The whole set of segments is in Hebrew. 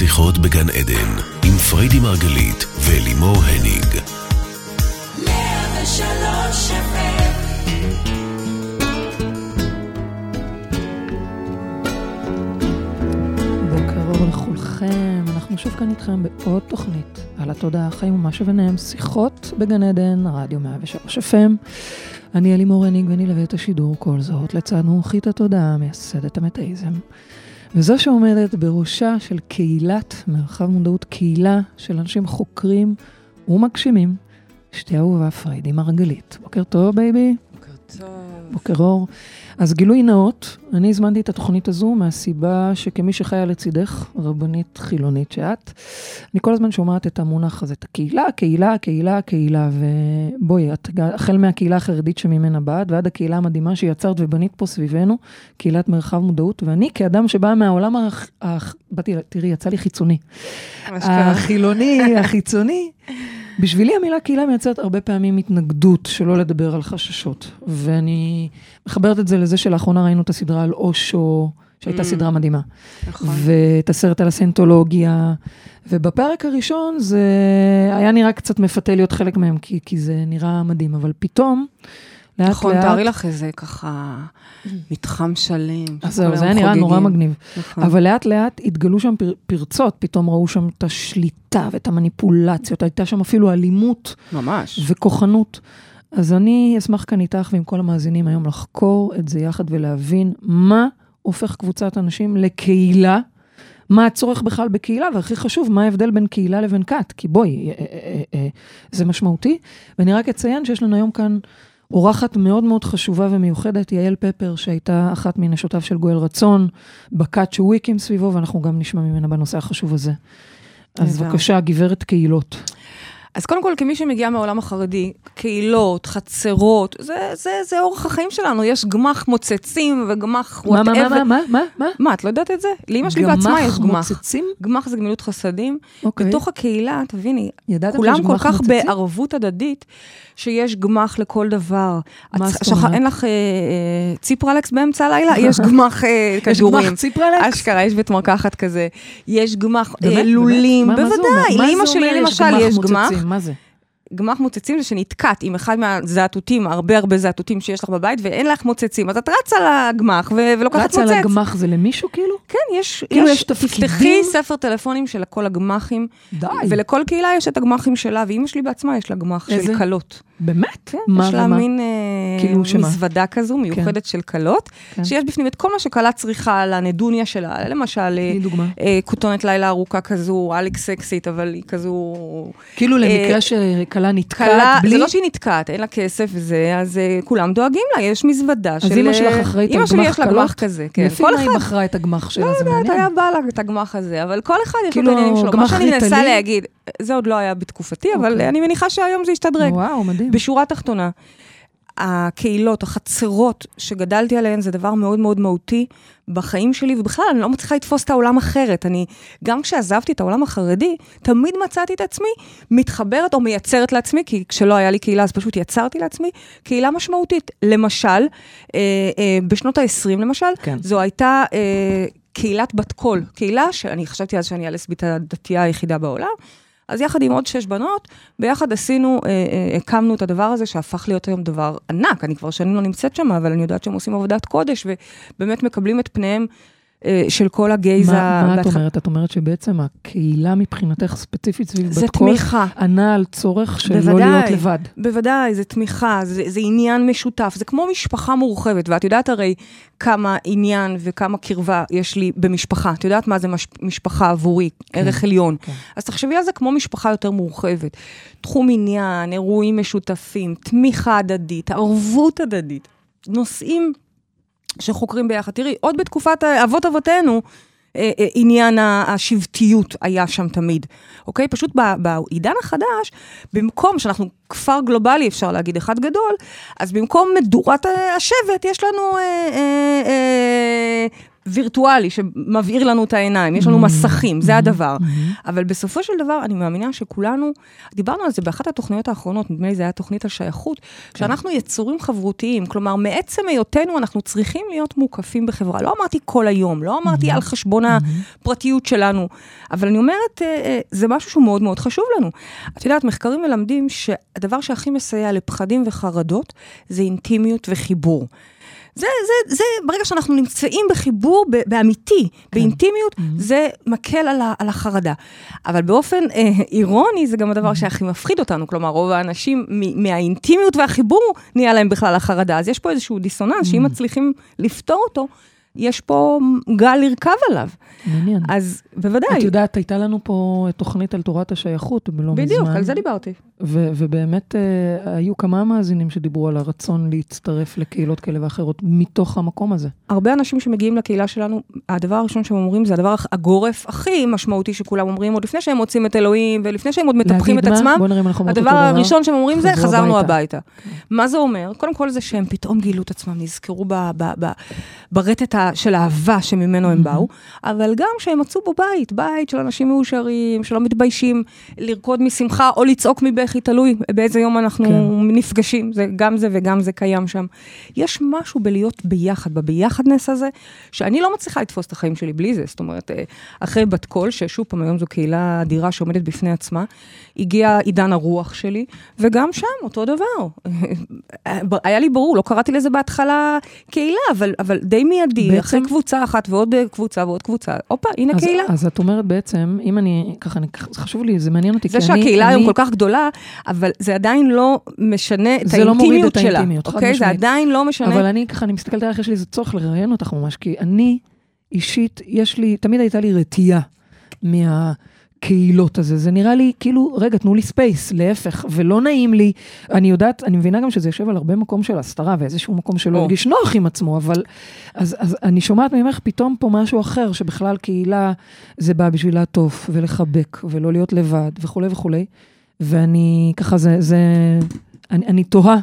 שיחות בגן עדן, עם פריידי מרגלית ולימור הניג. בוקר אור לכולכם, אנחנו שוב כאן איתכם בעוד תוכנית על התודעה, החיים ומה שביניהם, שיחות בגן עדן, רדיו 103 FM. אני אלימור הניג ואני אלווה את השידור כל זאת לצד מומחית התודעה, מייסדת המטאיזם. וזו שעומדת בראשה של קהילת מרחב מודעות, קהילה של אנשים חוקרים ומגשימים, אשתי אהובה פריידי מרגלית. בוקר טוב, baby. בוקר טוב. בוקר אור. אז גילוי נאות, אני הזמנתי את התוכנית הזו מהסיבה שכמי שחיה לצידך, רבנית חילונית שאת, אני כל הזמן שומעת את המונח הזה, את הקהילה, הקהילה, הקהילה, הקהילה, ובואי, את החל מהקהילה החרדית שממנה באת, ועד הקהילה המדהימה שיצרת ובנית פה סביבנו, קהילת מרחב מודעות, ואני כאדם שבא מהעולם, הח... הח... באתי, תראי, יצא לי חיצוני. החילוני, החיצוני. בשבילי המילה קהילה מייצרת הרבה פעמים התנגדות, שלא לדבר על חששות. ואני מחברת את זה לזה שלאחרונה ראינו את הסדרה על אושו, שהייתה mm. סדרה מדהימה. נכון. ואת הסרט על הסנטולוגיה. ובפרק הראשון זה היה נראה קצת מפתה להיות חלק מהם, כי, כי זה נראה מדהים, אבל פתאום... לאט נכון, לאט... תארי לך איזה ככה מתחם שלם. אז זהו, זה היה נראה נורא מגניב. נכון. אבל לאט לאט התגלו שם פר, פרצות, פתאום ראו שם את השליטה ואת המניפולציות, הייתה שם אפילו אלימות. ממש. וכוחנות. אז אני אשמח כאן איתך ועם כל המאזינים היום לחקור את זה יחד ולהבין מה הופך קבוצת אנשים לקהילה. מה הצורך בכלל בקהילה, והכי חשוב, מה ההבדל בין קהילה לבין כת, כי בואי, אה, אה, אה, זה משמעותי. ואני רק אציין שיש לנו היום כאן אורחת מאוד מאוד חשובה ומיוחדת, יעל פפר, שהייתה אחת מנשותיו של גואל רצון, בכת שהוא הקים סביבו, ואנחנו גם נשמע ממנה בנושא החשוב הזה. אז בבקשה, גברת קהילות. אז קודם כל, כמי שמגיעה מהעולם החרדי, קהילות, חצרות, זה, זה, זה אורח החיים שלנו. יש גמח מוצצים וגמח וואטאבר. מה, מה, מה, מה, מה? מה, את לא יודעת את זה? לאמא שלי בעצמה יש גמח. גמח מוצצים? גמח זה גמילות חסדים. אוקיי. בתוך הקהילה, תביני, כולם כל כך מוצצים? בערבות הדדית, שיש גמח לכל דבר. מה זאת אומרת? אין לך אה, אה, ציפרלקס באמצע הלילה? יש גמח אה, כדורים. יש גמח ציפרלקס? אשכרה, יש בית מרקחת כזה. יש גמח אה, לולים, בוודאי. לאמא שלי למשל יש גמח. מה זה? גמח מוצצים זה שנתקעת עם אחד מהזעתותים, הרבה הרבה זעתותים שיש לך בבית, ואין לך מוצצים, אז את רצה לגמח ו- ולוקחת מוצץ. רצה לגמח זה למישהו כאילו? כן, יש... כאילו יש תפקידים? תפתחי ספר טלפונים של כל הגמחים. די. ולכל קהילה יש את הגמחים שלה, ואימא שלי בעצמה יש לה גמח של כלות. באמת? כן, מה, יש לה מה? מין אה, כאילו מזוודה כזו, כן. מיוחדת כן. של כלות, כן. שיש בפנים את כל מה שכלה צריכה על הנדוניה שלה, למשל, אה, כותונת לילה ארוכה כזו, אליקס סקסית, אבל היא כזו... כאילו אה, למקרה שכלה נתקעת בלי... זה לא שהיא נתקעת, אין לה כסף וזה, אז אה, כולם דואגים לה, יש מזוודה אז של... אז אימא שלך אה, אחראית על גמח? אימא שלי יש לה גמח כזה, כן. לפי מה היא בחרה את הגמח שלה, זה מעניין. לא יודעת, היה בא לה את הגמח הזה, אבל כל אחד יש לו את כאילו, העניינים שלו. מה שאני מנסה להגיד, זה עוד לא היה בתקופתי, אבל אוקיי. אני מניחה שהיום זה ישתדרג. וואו, מדהים. בשורה התחתונה, הקהילות, החצרות שגדלתי עליהן, זה דבר מאוד מאוד מהותי בחיים שלי, ובכלל, אני לא מצליחה לתפוס את העולם אחרת. אני, גם כשעזבתי את העולם החרדי, תמיד מצאתי את עצמי מתחברת או מייצרת לעצמי, כי כשלא היה לי קהילה, אז פשוט יצרתי לעצמי קהילה משמעותית. למשל, אה, אה, בשנות ה-20 למשל, כן. זו הייתה... אה, קהילת בת קול, קהילה שאני חשבתי אז שאני הלסבית הדתייה היחידה בעולם, אז יחד עם עוד שש בנות, ביחד עשינו, אה, אה, הקמנו את הדבר הזה שהפך להיות היום דבר ענק. אני כבר שנים לא נמצאת שם, אבל אני יודעת שהם עושים עבודת קודש, ובאמת מקבלים את פניהם של כל הגייז מה, מה את אומרת? את אומרת שבעצם הקהילה מבחינתך ספציפית סביב בת קול, זה תמיכה. ענה על צורך של בוודאי, לא להיות לבד. בוודאי, זה תמיכה, זה, זה עניין משותף, זה כמו משפחה מורחבת, ואת יודעת הרי כמה עניין וכמה קרבה יש לי במשפחה. את יודעת מה זה מש, משפחה עבורי, כן, ערך עליון. כן. אז תחשבי על זה כמו משפחה יותר מורחבת. תחום עניין, אירועים משותפים, תמיכה הדדית, ערבות הדדית, נושאים שחוקרים ביחד. תראי, עוד בתקופת אבות אבותינו, אה, אה, עניין השבטיות היה שם תמיד, אוקיי? פשוט בעידן החדש, במקום שאנחנו כפר גלובלי, אפשר להגיד, אחד גדול, אז במקום מדורת השבט, יש לנו אה, אה, אה, וירטואלי שמבעיר לנו את העיניים, יש לנו Mm-hmm. מסכים, זה הדבר. אבל בסופו של דבר, אני מאמינה שכולנו, דיברנו על זה באחת התוכניות האחרונות, נדמה לי זה היה תוכנית על שייכות, כן. שאנחנו יצורים חברותיים, כלומר, מעצם היותנו אנחנו צריכים להיות מוקפים בחברה. לא אמרתי כל היום, לא Mm-hmm. אמרתי על חשבון הפרטיות שלנו, אבל אני אומרת, אה, אה, זה משהו שהוא מאוד מאוד חשוב לנו. את יודעת, מחקרים מלמדים שהדבר שהכי מסייע לפחדים וחרדות זה אינטימיות וחיבור. זה, זה, זה, ברגע שאנחנו נמצאים בחיבור באמיתי, כן. באינטימיות, זה מקל על, ה, על החרדה. אבל באופן אה, אירוני, זה גם הדבר שהכי מפחיד אותנו. כלומר, רוב האנשים מ- מהאינטימיות והחיבור, נהיה להם בכלל החרדה. אז יש פה איזשהו דיסוננס, שאם מצליחים לפתור אותו, יש פה גל לרכב עליו. מעניין. אז בוודאי. את יודעת, הייתה לנו פה תוכנית על תורת השייכות בלא מזמן. בדיוק, על זה דיברתי. ו- ובאמת אה, היו כמה מאזינים שדיברו על הרצון להצטרף לקהילות כאלה ואחרות מתוך המקום הזה. הרבה אנשים שמגיעים לקהילה שלנו, הדבר הראשון שהם אומרים זה הדבר הגורף הכי משמעותי שכולם אומרים, עוד לפני שהם מוצאים את אלוהים, ולפני שהם עוד מטפחים את מה? עצמם, הדבר. הראשון שהם אומרים זה, חזרנו הביתה." הביתה. מה זה אומר? קודם כל זה שהם פתאום גילו את עצמם, נזכרו ב- ב- ב- ברטט של האהבה שממנו הם באו, אבל גם שהם מצאו בו בית, בית של אנשים מאושרים, שלא מתביישים לרקוד משמחה או לצעוק מבכי, תלוי באיזה יום אנחנו כן. נפגשים, זה, גם זה וגם זה קיים שם. יש משהו בלהיות ביחד, בביחדנס הזה, שאני לא מצליחה לתפוס את החיים שלי בלי זה. זאת אומרת, אה, אחרי בת קול, ששוב פעם, היום זו קהילה אדירה שעומדת בפני עצמה, הגיע עידן הרוח שלי, וגם שם אותו דבר. היה לי ברור, לא קראתי לזה בהתחלה קהילה, אבל, אבל די מיידי, בעצם- אחרי קבוצה אחת ועוד אה, קבוצה ועוד קבוצה, הופה, הנה אז, קהילה. אז את אומרת בעצם, אם אני, ככה, חשוב לי, זה מעניין אותי, זה. שהקהילה אני, היום כל כך גדולה, אבל זה עדיין לא משנה את זה לא מוריד האינטימיות את שלה. האינטימיות, חד אוקיי? זה משמעית. עדיין לא משנה. אבל אני ככה, אני מסתכלת עליך, יש לי איזה צורך לראיין אותך ממש, כי אני אישית, יש לי, תמיד הייתה לי רתיעה מהקהילות הזה. זה נראה לי כאילו, רגע, תנו לי space, להפך, ולא נעים לי. אני יודעת, אני מבינה גם שזה יושב על הרבה מקום של הסתרה, ואיזשהו מקום שלא או. הרגיש נוח עם עצמו, אבל... אז, אז אני שומעת ממך פתאום פה משהו אחר, שבכלל קהילה זה בא בשביל לעטוף ולחבק, ולא להיות לבד, וכולי וכולי. ואני, ככה, זה, זה, אני, אני תוהה.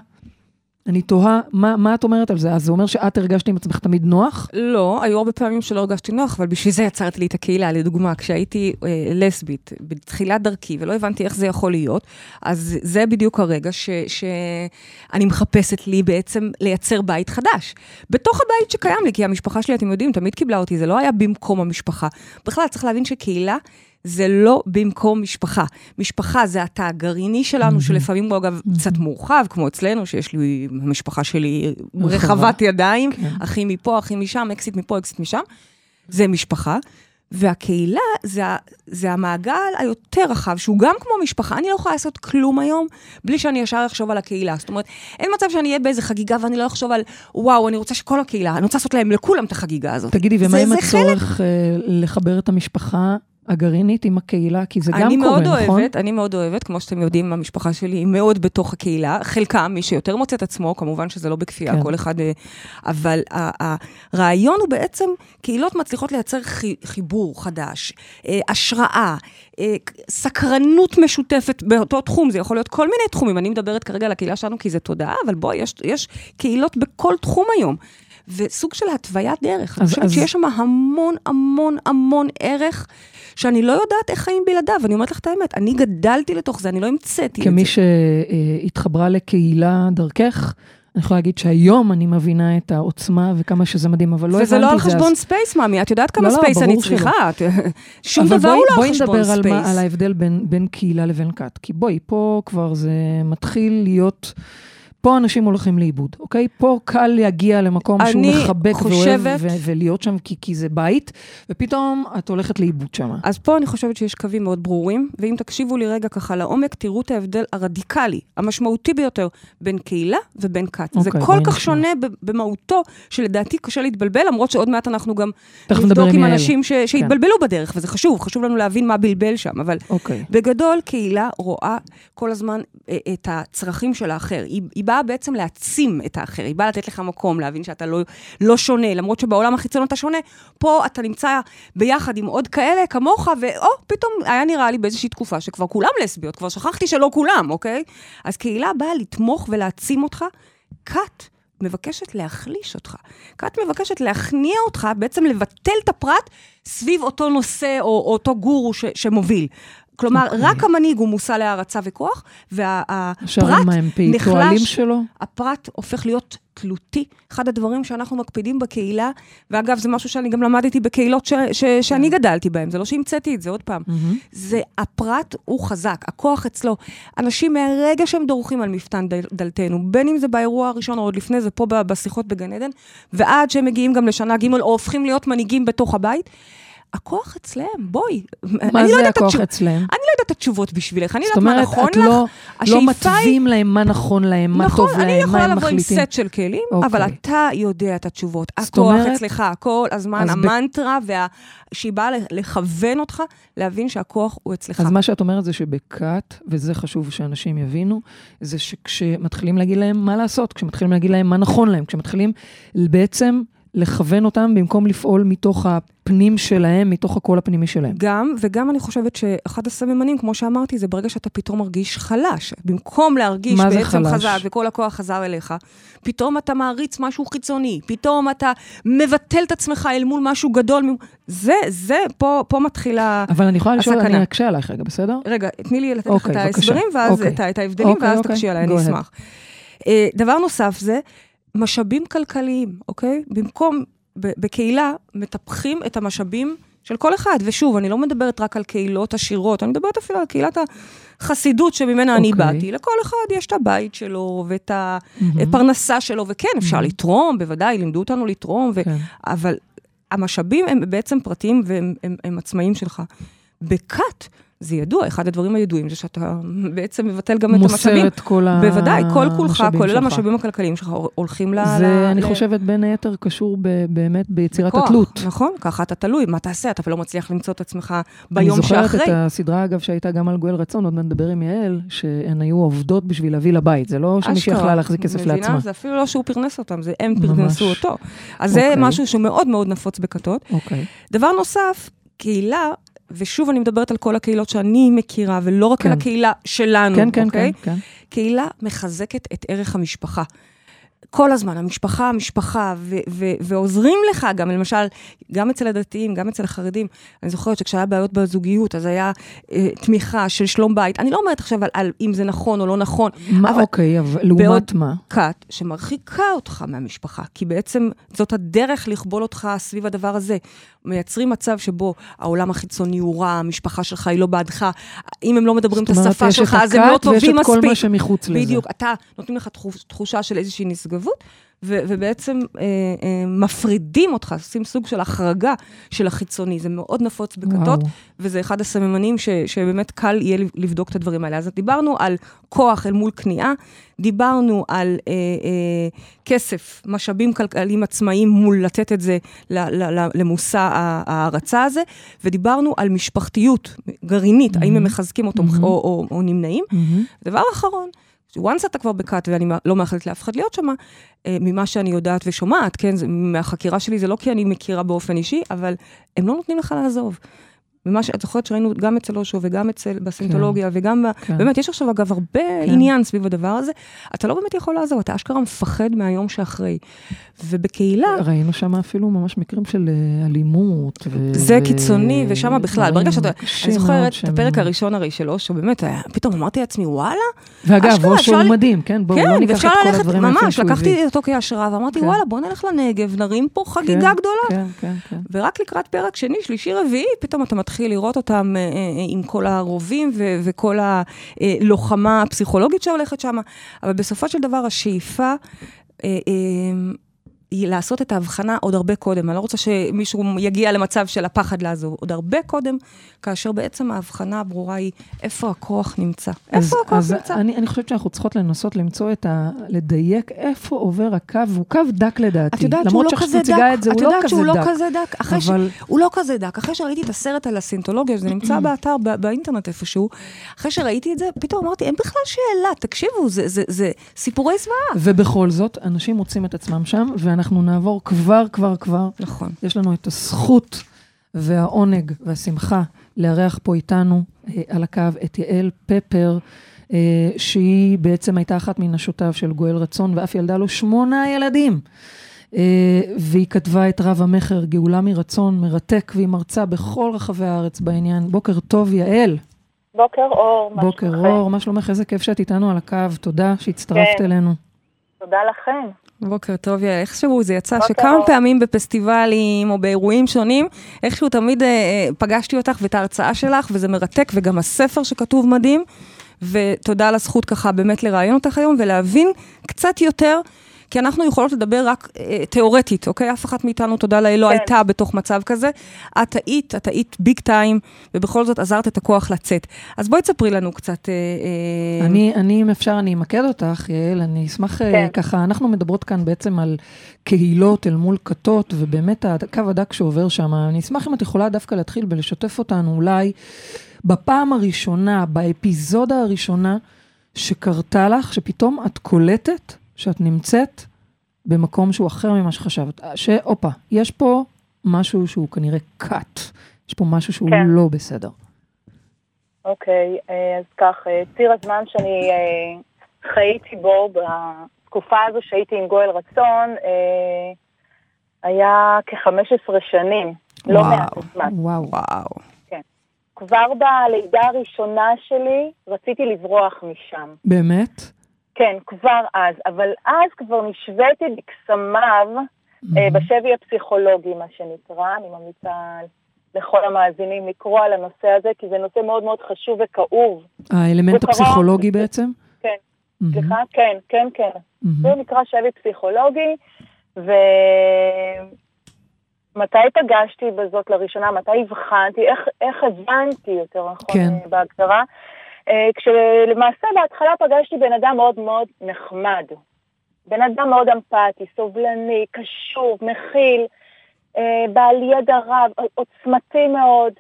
אני תוהה, מה, מה את אומרת על זה? אז זה אומר שאת הרגשת עם עצמך תמיד נוח? לא, היו הרבה פעמים שלא הרגשתי נוח, אבל בשביל זה יצרתי לי את הקהילה. לדוגמה, כשהייתי אה, לסבית, בתחילת דרכי, ולא הבנתי איך זה יכול להיות, אז זה בדיוק הרגע ש, שאני מחפשת לי בעצם לייצר בית חדש. בתוך הבית שקיים לי, כי המשפחה שלי, אתם יודעים, תמיד קיבלה אותי, זה לא היה במקום המשפחה. בכלל, צריך להבין שקהילה... זה לא במקום משפחה. משפחה זה התא הגרעיני שלנו, שלפעמים הוא אגב קצת מורחב, כמו אצלנו, שיש לי, המשפחה שלי. רחבת ידיים, כן. אחי מפה, אחי משם, אקסית מפה, אקסית משם. זה משפחה. והקהילה זה, זה המעגל היותר רחב, שהוא גם כמו משפחה. אני לא יכולה לעשות כלום היום בלי שאני ישר אחשוב על הקהילה. זאת אומרת, אין מצב שאני אהיה באיזה חגיגה ואני לא אחשוב על, וואו, אני רוצה שכל הקהילה, אני רוצה לעשות להם, לכולם את החגיגה הזאת. תגידי, ומה עם הצורך אה, לחבר את המשפחה הגרעינית עם הקהילה? כי זה גם אני קורה, מאוד נכון? אוהבת, אני מאוד אוהבת, כמו שאתם יודעים, המשפחה שלי היא מאוד בתוך הקהילה. חלקם, מי שיותר מוצא את עצמו, כמובן שזה לא בכפייה, כן. כל אחד... אה, אבל הרעיון הוא בעצם, קהילות מצליחות לייצר חי- חיבור חדש, אה, השראה, אה, סקרנות משותפת באותו תחום, זה יכול להיות כל מיני תחומים. אני מדברת כרגע על הקהילה שלנו כי זה תודעה, אבל בואי, יש, יש קהילות בכל תחום היום. וסוג של התוויית דרך. אני אז- חושבת אז- שיש שם המון המון המון ערך, שאני לא יודעת איך חיים בלעדיו. אני אומרת לך את האמת, אני גדלתי לתוך זה, אני לא המצאתי את כמי זה. שהתחברה לקהילה דרכך, אני יכולה להגיד שהיום אני מבינה את העוצמה וכמה שזה מדהים, אבל לא הבנתי את זה וזה אז. לא על חשבון space, מאמי, את יודעת כמה לא, לא, space אני ברור שלא. צריכה. את- שום אבל דבר בואי- הוא לא בואי על חשבון נדבר על, מה, על space. ההבדל בין, בין קהילה לבין כת. כי בואי, פה כבר זה מתחיל להיות... פה אנשים הולכים לאיבוד, אוקיי? פה קל להגיע למקום שהוא מחבק חושבת- ואוהב ו- ולהיות שם כי, כי זה בית, ופתאום את הולכת לאיבוד שם. אז פה אני חושבת שיש קווים מאוד ברורים, ואם תקשיבו לי רגע ככה לעומק, תראו את ההבדל הרדיקלי, המשמעותי ביותר, בין קהילה ובין כת. זה אוקיי, כל בואי כך נשמע. שונה במהותו, שלדעתי קשה להתבלבל, למרות שעוד מעט אנחנו גם נבדוק עם. אנשים ש- שהתבלבלו בדרך, וזה חשוב, חשוב לנו להבין מה בלבל שם, אבל אוקיי. בגדול, קהילה רואה כל הזמן אה, את הצרכים של האחר. היא, היא באה בעצם להעצים את האחר, היא באה לתת לך מקום, להבין שאתה לא, לא שונה, למרות שבעולם החיצון אתה שונה, פה אתה נמצא ביחד עם עוד כאלה כמוך, ואו, פתאום היה נראה לי באיזושהי תקופה שכבר כולם לסביות, כבר שכחתי שלא כולם, אוקיי? אז קהילה באה לתמוך ולהעצים אותך. כת מבקשת להחליש אותך. כת מבקשת להכניע אותך, בעצם לבטל את הפרט סביב אותו נושא או, או אותו גורו ש, שמוביל. כלומר, okay. רק המנהיג הוא מושא להערצה וכוח, והפרט פירטואלים נחלש, שלו? הפרט הופך להיות תלותי. אחד הדברים שאנחנו מקפידים בקהילה, ואגב, זה משהו שאני גם למדתי בקהילות ש, ש, שאני גדלתי בהן, זה לא שהמצאתי את זה, עוד פעם. מהמם. זה הפרט הוא חזק, הכוח אצלו. אנשים מהרגע שהם דורכים על מפתן דל, דלתנו, בין אם זה באירוע הראשון או עוד לפני זה, פה בשיחות בגן עדן, ועד שהם מגיעים גם לשנה ג' או הופכים להיות מנהיגים בתוך הבית, הכוח אצלם, בואי. מה אני לא זה את הכוח התשוב- אצלם? אני לא יודעת את התשובות בשבילך, אני זאת יודעת מה אומרת, נכון את לך. לא, לא השאיפה היא- מתווים להם מה נכון להם, מה נכון, טוב אני להם, מה יכולה הם לבוא עם מחליטים. סט של כלים, אוקיי. אבל אתה יודע את התשובות. זאת הכוח אומרת- אצלך, כל הזמן, אז ב- המנטרה, וה- שהיא באה לכוון אותך, להבין שהכוח הוא אצלך. אז מה שאת אומרת זה שבכת, וזה חשוב שאנשים יבינו, זה שכשמתחילים להגיד להם מה לעשות, כשמתחילים להגיד להם מה נכון להם, כשמתחילים בעצם לכוון אותם במקום לפעול מתוך הפנים שלהם, מתוך הקול הפנימי שלהם. גם, וגם אני חושבת שאחד הסממנים, כמו שאמרתי, זה ברגע שאתה פתאום מרגיש חלש. במקום להרגיש בעצם חלש? חזק וכל הכוח חזר אליך, פתאום אתה מעריץ משהו חיצוני, פתאום אתה מבטל את עצמך אל מול משהו גדול. זה, זה, פה, פה מתחילה... אבל אני יכולה לשאול, הסכנה. אני אקשה עלייך רגע, בסדר? רגע, תני לי לתת לך אוקיי, את בבקשה. ההסברים, ואז אוקיי. את, ההבדלים, אוקיי, ואז אוקיי. תקשי עליי, אני. אשמח. אה, דבר נוסף זה, משאבים כלכליים, אוקיי? במקום, בקהילה, מטפחים את המשאבים של כל אחד. ושוב, אני לא מדברת רק על קהילות עשירות, אני מדברת אפילו על קהילת החסידות שממנה אני אוקיי. באתי. לכל אחד יש את הבית שלו ואת. הפרנסה שלו, וכן, אפשר לתרום, בוודאי, לימדו אותנו לתרום, ו... כן. אבל המשאבים הם בעצם פרטיים והם הם, הם עצמאיים שלך. בכת, זה ידוע, אחד הדברים הידועים זה שאתה בעצם מבטל גם את מוסר המשאבים. את כל בוודאי, כל כולך, המשאבים כולל שלך. המשאבים הכלכליים שלך, הולכים ל... זה, ל- אני ל- חושבת, בין היתר קשור ב- באמת ביצירת כוח. התלות. נכון, ככה אתה תלוי, מה תעשה? אתה לא מצליח למצוא את עצמך ביום שאחרי. אני זוכרת את הסדרה, אגב, שהייתה גם על גואל רצון, עוד מעט נדבר עם יעל, שהן היו עובדות בשביל להביא לבית. זה לא שמישהי. יכלה להחזיק כסף מבינה? לעצמה. זה אפילו לא שהוא פרנס אותם, זה הם. פרנסו אותו. אז זה אוקיי. משהו שהוא מאוד מאוד נפוץ בכתות. אוקיי. דבר נוסף, קהילה, ושוב אני מדברת על כל הקהילות שאני מכירה, ולא רק כן. על הקהילה שלנו, כן, כן, אוקיי? כן, כן. קהילה מחזקת את ערך המשפחה. כל הזמן, המשפחה, המשפחה, ו- ו- ועוזרים לך גם, למשל, גם אצל הדתיים, גם אצל החרדים. אני זוכרת שכשהיה בעיות בזוגיות, אז היה אה, תמיכה של שלום בית. אני לא אומרת עכשיו על, על אם זה נכון או לא נכון, מה, אבל- אוקיי, אבל לעומת בעוד- מה? כת שמרחיקה אותך מהמשפחה, כי בעצם זאת הדרך לכבול אותך סביב הדבר הזה. מייצרים מצב שבו העולם החיצוני הוא רע, המשפחה שלך היא לא בעדך, אם הם לא מדברים את זאת אומרת, השפה יש שלך, את אז הם לא הכת ויש טובים את כל מספיק. מה שמחוץ לזה. בדיוק, אתה, נותנים לך תחוש, תחושה של איזושהי נשגבות, ו- ובעצם אה, אה, מפרידים אותך, עושים סוג של החרגה של החיצוני. זה מאוד נפוץ בכתות, וואו. וזה אחד הסממנים ש- שבאמת קל יהיה לבדוק את הדברים האלה. אז דיברנו על כוח אל מול כניעה, דיברנו על אה, אה, כסף, משאבים כלכליים עצמאיים מול לתת את זה ל- ל- ל- למושא ההערצה הזה, ודיברנו על משפחתיות גרעינית, האם הם מחזקים אותו מהמם. או, או, או נמנעים. מהמם. דבר אחרון, once אתה כבר בכת, ואני לא מאחלת לאף אחד להיות שמה, אה, ממה שאני יודעת ושומעת, כן, מהחקירה שלי זה לא כי אני מכירה באופן אישי, אבל הם לא נותנים לך לעזוב. ממה שאת זוכרת שראינו גם אצל אושו וגם אצל, בסינטולוגיה וגם, ב- כן. באמת, יש עכשיו אגב הרבה עניין סביב הדבר הזה, אתה לא באמת יכול לעזוב, אתה אשכרה מפחד מהיום שאחרי. ובקהילה, ראינו שם אפילו ממש מקרים של אה, אלימות. ו- זה ו- קיצוני, ושם בכלל, ברגע שאתה, אני זוכרת את שהם- הפרק הראשון הרי של אושו, באמת, היה- פתאום אמרתי לעצמי, וואלה, ואגב, אושו הוא מדהים, כן? בואו לא כן, ניקח את כל ללכת, הדברים היפים ממש. לקחתי אותו כהשראה, ואמרתי, כן. וואלה, בוא נלך לנגב, נרים פה חגיגה כן, גדולה. כן, כן, כן. ורק לקראת פרק שני, שלישי, רביעי, פתאום אתה מתחיל לראות אותם אה, אה, עם כל הרובים ו- וכל הלוחמה הפסיכולוגית שהולכת שם. אבל בסופו של דבר, השאיפה... היא לעשות את ההבחנה עוד הרבה קודם. אני לא רוצה שמישהו יגיע למצב של הפחד לעזוב. עוד הרבה קודם, כאשר בעצם ההבחנה הברורה היא איפה הכוח נמצא. אז, איפה הכוח אז נמצא? אני, אני חושבת שאנחנו צריכות לנסות למצוא את ה... לדייק איפה עובר הקו, והוא קו דק לדעתי. את יודעת שהוא למרות לא כזה שאת מציגה את דק, זה, את הוא לא יודעת כזה שהוא לא דק. כזה דק, אחרי ש... אבל הוא לא כזה דק. אחרי שראיתי את הסרט על הסינטולוגיה, זה נמצא באתר, באינטרנט איפשהו, אחרי שראיתי את זה, פתאום אמרתי, אין בכלל שאלה, תקשיבו, זה, זה, זה סיפורי זוועה. ובכל זאת, אנשים מוצאים את עצמם שם, ואנחנו נעבור כבר, כבר, כבר. נכון. יש לנו את הזכות והעונג והשמחה לארח פה איתנו אה, על הקו את יעל פפר, אה, שהיא בעצם הייתה אחת מנשותיו של גואל רצון, ואף ילדה לו שמונה ילדים. אה, והיא כתבה את רב המכר, גאולה מרצון, מרתק, והיא מרצה בכל רחבי הארץ בעניין. בוקר טוב, יעל. בוקר אור, מה בוקר שלומכם? אור, מה שלומך? איזה כיף שאת איתנו על הקו, תודה שהצטרפת כן. אלינו. תודה לכם. בוקר טוב, יעל. איכשהו זה יצא שכמה אור. פעמים בפסטיבלים או באירועים שונים, איכשהו תמיד אה, אה, פגשתי אותך ואת ההרצאה שלך, וזה מרתק, וגם הספר שכתוב מדהים. ותודה על הזכות ככה באמת לראיין אותך היום ולהבין קצת יותר כי אנחנו יכולות לדבר רק אה, תיאורטית, אוקיי? אף אחת מאיתנו, תודה לאל, לא כן. הייתה בתוך מצב כזה. את היית, את היית ביג טיים, ובכל זאת עזרת את הכוח לצאת. אז בואי תספרי לנו קצת... אה, אה... אני, אני, אם אפשר, אני אמקד אותך, יעל, אני אשמח אה, כן. ככה, אנחנו מדברות כאן בעצם על קהילות אל מול כתות, ובאמת הקו הדק שעובר שם. אני אשמח אם את יכולה דווקא להתחיל ולשתף אותנו אולי בפעם הראשונה, באפיזודה הראשונה, שקרתה לך, שפתאום את קולטת שאת נמצאת במקום שהוא אחר ממה שחשבת. שהופה, יש פה משהו שהוא כנראה cut, יש פה משהו שהוא כן. לא בסדר. אוקיי, אה, אז כך, אה, ציר הזמן שאני אה, חייתי בו בתקופה הזו שהייתי עם גואל רצון, היה כ-15 שנים, לא מעט זמן. וואו, וואו. כן. כבר בלידה הראשונה שלי רציתי לברוח משם. באמת? כן, כבר אז, אבל אז כבר נשוויתי בקסמיו mm-hmm. בשבי הפסיכולוגי, מה שנקרא. אני ממליצה לכל המאזינים לקרוא על הנושא הזה, כי זה נושא מאוד מאוד חשוב וכאוב. האלמנט הפסיכולוגי בעצם? כן, mm-hmm. סליחה? כן, כן, כן. Mm-hmm. זה נקרא שבי פסיכולוגי, ומתי פגשתי בזאת לראשונה? מתי הבחנתי? איך, איך הבנתי, יותר נכון, כן. בהגדרה? אה, כשלמעשה בהתחלה פגשתי בן אדם מאוד מאוד נחמד. בן אדם מאוד אמפתי, סובלני, קשור, מכיל, אה, בעל ידע רב, עוצמתי מאוד,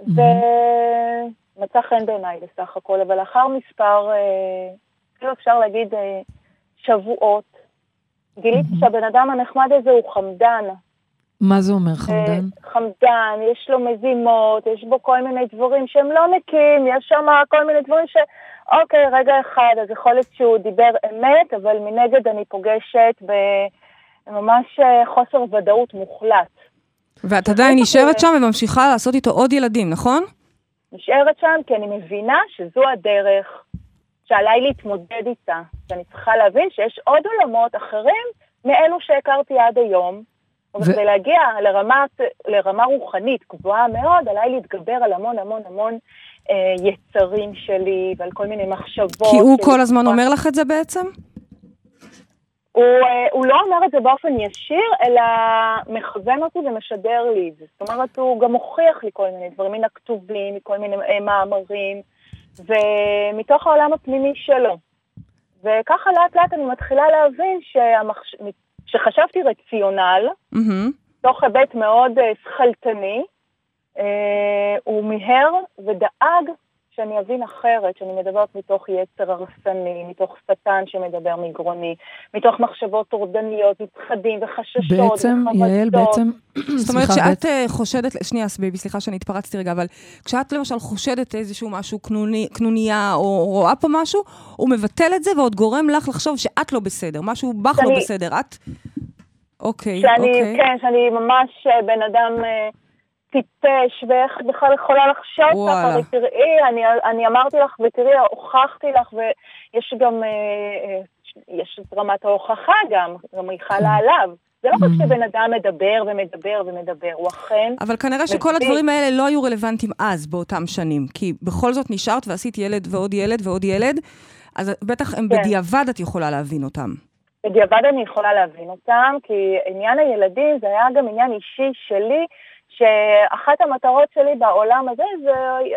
ומצא חן בעיניי בסך הכל, אבל לאחר מספר, אפילו אפשר להגיד שבועות, גיליתי שהבן אדם הנחמד הזה הוא חמדן. מה זה אומר חמדן? חמדן, יש לו מזימות, יש בו כל מיני דברים שהם לא נקיים, יש שם כל מיני דברים ש... אוקיי, רגע אחד, אז יכול להיות שהוא דיבר אמת, אבל מנגד אני פוגשת בממש אה, חוסר ודאות מוחלט. ואת עדיין נשארת שם וממשיכה לעשות איתו עוד ילדים, נכון? נשארת שם כי אני מבינה שזו הדרך שעליי להתמודד איתה. ואני צריכה להבין שיש עוד עולמות אחרים מאלו שהכרתי עד היום. וכדי להגיע לרמה, לרמה רוחנית גבוהה מאוד, עליי להתגבר על המון המון המון אה, יצרים שלי ועל כל מיני מחשבות. כי הוא כל הזמן אומר לך את זה בעצם? הוא, אה, הוא לא אומר את זה באופן ישיר, אלא מכוון אותי ומשדר לי את זה. זאת אומרת, הוא גם מוכיח לי כל מיני דברים מן הכתובים, מכל מיני אה, מאמרים, ומתוך העולם הפנימי שלו. וככה לאט לאט אני מתחילה להבין שהמחש... שחשבתי רציונל, mm-hmm. תוך היבט מאוד uh, שכלתני, uh, הוא מיהר ודאג שאני אבין אחרת, שאני מדברת מתוך יצר הרסני, מתוך שטן שמדבר מגרוני, מתוך מחשבות טורדניות, מפחדים וחששות בעצם. יעל, בעצם, זאת אומרת שאת בית... חושדת, שנייה, סביבי, סליחה שאני התפרצתי רגע, אבל כשאת למשל חושדת איזשהו משהו, קנוני, קנוניה, או רואה פה משהו, הוא מבטל את זה ועוד גורם לך לחשוב שאת לא בסדר, משהו בך לא בסדר, את... אוקיי, שאני, אוקיי. כן, שאני ממש אה, בן אדם... טיפש, ואיך את בכלל יכולה לחשוב ככה, ותראי, אני, אני אמרתי לך, ותראי, הוכחתי לך, ויש גם, אה, אה, יש את רמת ההוכחה גם, גם היא חלה כן. עליו. זה לא רק mm. שבן אדם מדבר ומדבר ומדבר, הוא אכן... אבל כנראה שכל הדברים האלה לא היו רלוונטיים אז, באותם שנים. כי בכל זאת נשארת ועשית ילד ועוד ילד ועוד ילד, אז בטח הם כן. בדיעבד את יכולה להבין אותם. בדיעבד אני יכולה להבין אותם, כי עניין הילדים זה היה גם עניין אישי שלי, שאחת המטרות שלי בעולם הזה זה,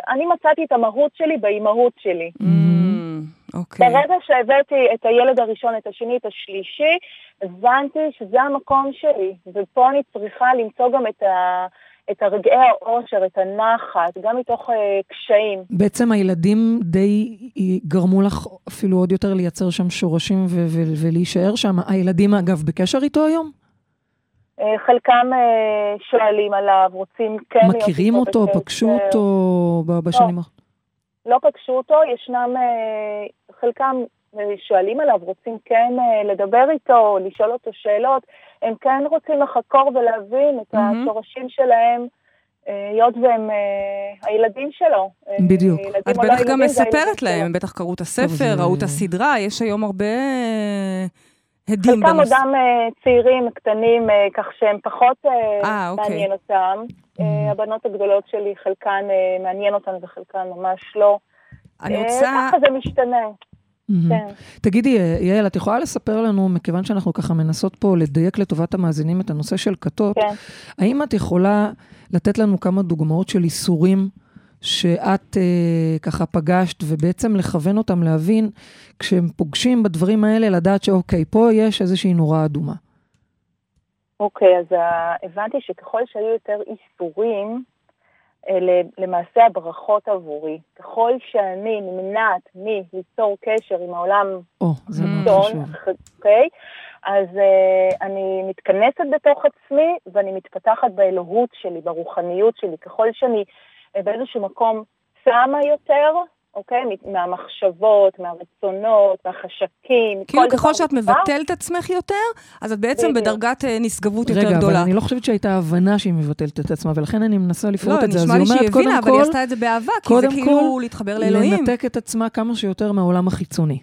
אני מצאתי את המהות שלי באימהות שלי. Mm, אוקיי. ברגע שהבאתי את הילד הראשון, את השני, את השלישי, הבנתי שזה המקום שלי, ופה אני צריכה למצוא גם את ה... את הרגעי האושר, את הנחת, גם מתוך uh, קשיים. בעצם הילדים די גרמו לך אפילו עוד יותר לייצר שם שורשים ולהישאר שם. הילדים, אגב, בקשר איתו היום? אה, חלקם אה, שואלים עליו, רוצים כן להיות מכירים אותו, בקשר. פגשו אותו ב- בשנים האחרונות? לא פגשו אותו, ישנם אה, חלקם שואלים עליו, רוצים כן לדבר איתו, לשאול אותו שאלות, הם כן רוצים לחקור ולהבין את מהמם. השורשים שלהם, היות והם אה, הילדים שלו. בדיוק. את לא בטח גם מספרת להם. הם בטח קראו את הספר, ראו את הסדרה, יש היום הרבה הדים חלקם. עודם אה, צעירים, קטנים, אה, כך שהם פחות אה, אה, אוקיי. מעניין אותם. אה, הבנות הגדולות שלי, חלקן מעניין אותן וחלקן ממש לא. אני רוצה... ככה זה משתנה, מהמם. כן. תגידי, יעל, את יכולה לספר לנו, מכיוון שאנחנו ככה מנסות פה לדייק לטובת המאזינים את הנושא של כתות, כן. האם את יכולה לתת לנו כמה דוגמאות של איסורים שאת אה, ככה פגשת, ובעצם לכוון אותם להבין, כשהם פוגשים בדברים האלה, לדעת שאוקיי, פה יש איזושהי נורה אדומה. אוקיי, אז אה, הבנתי שככל שהיו יותר איסורים, אלה למעשה הברכות עבורי. ככל שאני נמנעת מליצור קשר עם העולם החיצון. אוקיי? אז uh, אני מתכנסת בתוך עצמי ואני מתפתחת באלוהות שלי, ברוחניות שלי. ככל שאני באיזשהו מקום שמה יותר, אוקיי? מהמחשבות, מהרצונות, מהחשקים, כאילו כל ככל שאת. מבטלת עצמך יותר, אז את בעצם בדיוק. בדרגת אה, נשגבות יותר רגע, אבל גדולה. אני לא חושבת שהייתה הבנה שהיא מבטלת את עצמה, ולכן אני מנסה לא, לפרוט את זה. אז נשמע לי שהיא הבינה, קודם אבל היא כל, עשתה את זה באהבה, כי זה קודם כאילו כל, להתחבר לאלוהים. לנתק את עצמה כמה שיותר מהעולם החיצוני.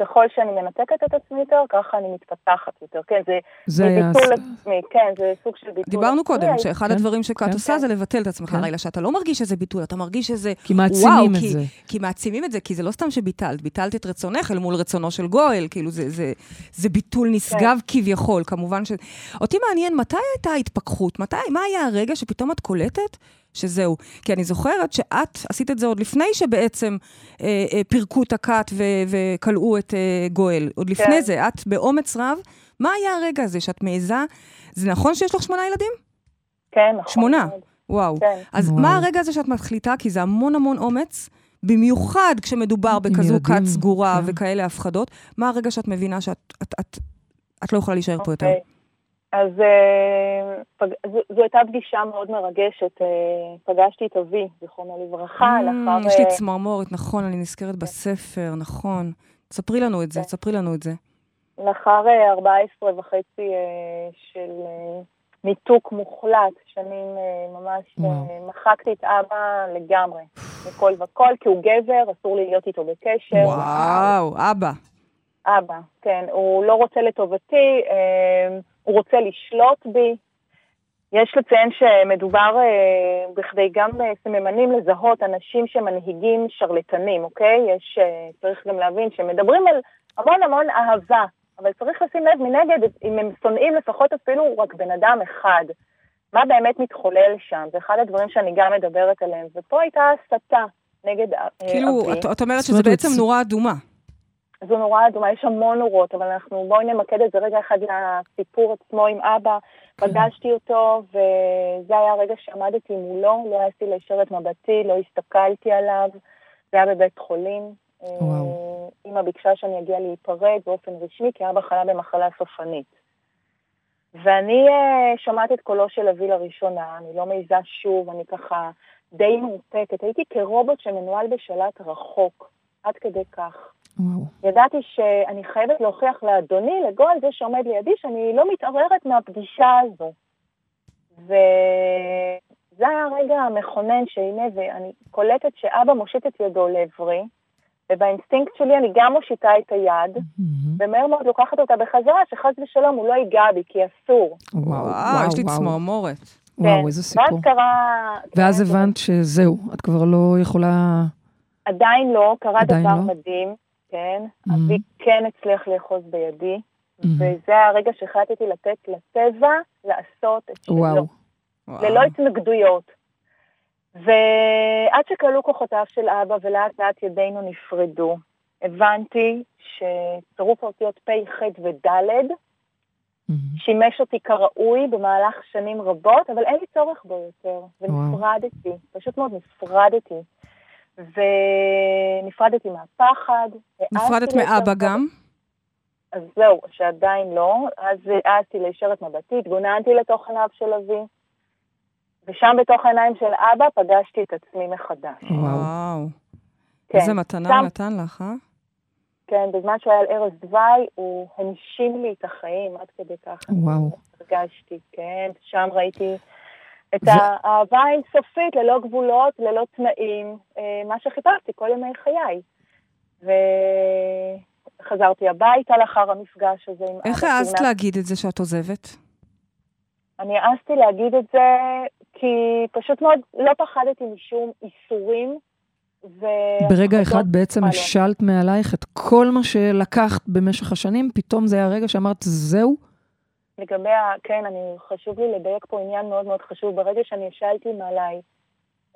ככל שאני מנתקת את עצמי יותר, ככה אני מתפתחת יותר. כן, זה, זה זה. ביטול עצמי, כן, זה סוג של ביטול דיברנו עצמי. קודם, שאחד כן, הדברים שכת כן. עושה זה לבטל את עצמך. כן. הרי שאתה לא מרגיש שזה ביטול, אתה מרגיש שזה... כי מעצימים וואו, את כי- זה. כי מעצימים את זה, כי זה לא סתם שביטלת, ביטלת את רצונך אל מול רצונו של גואל, כאילו זה, זה, זה ביטול נשגב כביכול, כמובן ש... אותי מעניין, מתי הייתה ההתפכחות? מתי, מה היה הרגע שפתאום את קולטת שזהו? כי אני זוכרת שאת עשית את זה עוד לפני שבעצם אה, אה, פירקו את הכת וכלאו את אה, גואל. עוד לפני כן. זה, את באומץ רב, מה היה הרגע הזה שאת מעיזה? זה נכון שיש לך שמונה ילדים? כן, נכון. שמונה. מאוד. וואו. כן. אז וואו. מה הרגע הזה שאת מחליטה? כי זה המון המון אומץ, במיוחד כשמדובר בכזו כת סגורה כן. וכאלה הפחדות. מה הרגע שאת מבינה שאת את, את, את לא יכולה להישאר פה יותר? אז אה, פג... זו, זו הייתה פגישה מאוד מרגשת. אה, פגשתי את אבי, זיכרונו לברכה, Mm, לאחר... יש לי אה, צמרמורת, נכון, אני נזכרת בספר, נכון. ספרי לנו את זה, כן. ספרי לנו את זה. לאחר אה, 14 וחצי אה, של אה, ניתוק מוחלט, שנים אה, ממש. אה, מחקתי את אבא לגמרי, מכל וכל, כי הוא גבר, אסור לי להיות איתו בקשר. וואו, אבא. אבא, כן, הוא לא רוצה לטובתי, אה, הוא רוצה לשלוט בי. יש לציין שמדובר אה, בכדי גם בסממנים לזהות אנשים שמנהיגים שרלטנים, אוקיי? יש, אה, צריך גם להבין שמדברים על המון המון אהבה, אבל צריך לשים לב מנגד, אם הם שונאים לפחות אפילו רק בן אדם אחד. מה באמת מתחולל שם? זה אחד הדברים שאני גם מדברת עליהם. ופה הייתה הסתה נגד אה, כאילו, אבי. את, את אומרת שזה בעצם נורה אדומה. זו נורה אדומה, יש המון נורות, אבל אנחנו בואי נמקד את זה רגע אחד לסיפור עצמו עם אבא. פגשתי אותו, וזה היה הרגע שעמדתי מולו, לא העזתי להישאר את מבטי, לא הסתכלתי עליו, זה היה בבית חולים. וואו. אימא ביקשה שאני אגיע להיפרד באופן רשמי, כי אבא חלה במחלה סופנית. ואני אה, שומעת את קולו של אבי לראשונה, אני לא מעיזה שוב, אני ככה די מאופקת. הייתי כרובוט שמנוהל בשלט רחוק, עד כדי כך. וואו. ידעתי שאני חייבת להוכיח לאדוני, לגואל, זה שעומד לידי, שאני לא מתערערת מהפגישה הזו. וזה היה הרגע המכונן שהנה, ואני קולטת שאבא מושיט את ידו לעברי, ובאינסטינקט שלי אני גם מושיטה את היד, מהמם. ומהר מאוד לוקחת אותה בחזרה, שחס ושלום הוא לא ייגע בי, כי אסור. וואו, וואו, יש לי וואו. צמרמורת. וואו, כן. איזה סיפור. ואז קרה... ואז הבנת שזהו, את כבר לא יכולה... עדיין לא, קרה עדיין דבר לא? מדהים, כן. Mhm. אבי כן הצליח לאחוז בידי, Mhm. וזה הרגע שהחלטתי לתת לטבע לעשות את שלו. וואו. ללא התנגדויות. ועד שכלו כוחותיו של אבא ולאט לאט ידינו נפרדו, הבנתי שצירוף האותיות פ', ח' וד' מהמם. שימש אותי כראוי במהלך שנים רבות, אבל אין לי צורך בו יותר. ונפרדתי, פשוט מאוד נפרדתי. ונפרדתי מהפחד. נפרדת מאבא. גם? אז זהו, שעדיין לא. אז העזתי להישאר את מבטי, התגוננתי לתוך עיניו של אבי, ושם בתוך העיניים של אבא פגשתי את עצמי מחדש. וואו. כן. איזה מתנה הוא נתן לך, אה? כן, בזמן שהוא היה על ערש דווי, הוא הנשים לי את החיים, עד כדי כך. וואו. הרגשתי, כן, שם ראיתי את ו- האהבה האינסופית, ללא גבולות, ללא תנאים, אה, מה שחיפשתי כל ימי חיי. וחזרתי הביתה לאחר המפגש הזה עם. איך. העזת להגיד את זה שאת עוזבת? אני העזתי להגיד את זה כי פשוט מאוד לא פחדתי משום איסורים. ו... ברגע אחד הפחדות בעצם לא. השלת מעלייך את כל מה שלקחת במשך השנים, פתאום זה היה הרגע שאמרת, זהו? לגבי ה... כן, אני, חשוב לי לדייק פה עניין מאוד מאוד חשוב. ברגע שאני השלתי מעליי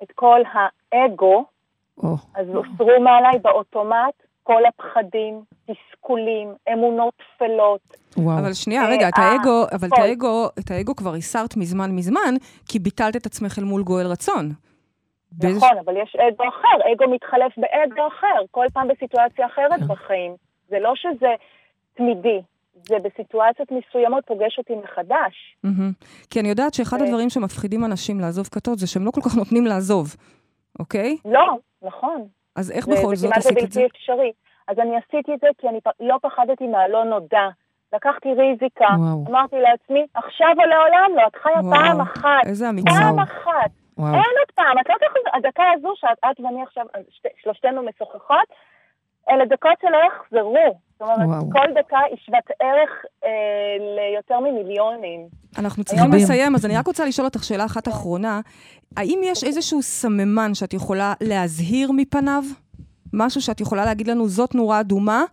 את כל האגו, או, אז הוסרו מעליי באוטומט כל הפחדים, תסכולים, אמונות טפלות. וואו. אבל שנייה, אה, רגע, את אה, האגו, אבל את הכל. האגו, את האגו כבר הסרת מזמן מזמן, כי ביטלת את עצמך אל מול גואל רצון. נכון, אבל יש אגו אחר, אגו מתחלף באגו אחר, כל פעם בסיטואציה אחרת כן. בחיים. זה לא שזה תמידי, זה בסיטואציות מסוימות פוגש אותי מחדש. מהמם. כי אני יודעת שאחד אה. הדברים שמפחידים אנשים לעזוב כתות זה שהם לא כל כך נותנים לעזוב, אוקיי? לא, נכון. אז איך זה- בכל זה זאת כמעט עשית את זה? בלתי אפשרי. אז אני עשיתי את זה כי אני פ- לא פחדתי מהלא נודע. לקחתי ריזיקה, וואו. אמרתי לעצמי, עכשיו או לעולם לא, את חיה וואו, פעם אחת. איזה אמיצה. פעם. אחת. וואו. אין עוד פעם, את לא תחזור, הדקה הזו שאת את ואני עכשיו, שלושתנו משוחחות, אלה דקות שלא יחזרו. אומרת, וואו. כל דקה היא שוות ערך אה, ליותר ממיליונים. אנחנו צריכים. לסיים, אז אני רק רוצה לשאול אותך שאלה אחת אחרונה. האם יש איזשהו סממן שאת יכולה להזהיר מפניו? משהו שאת יכולה להגיד לנו, זאת נורה אדומה,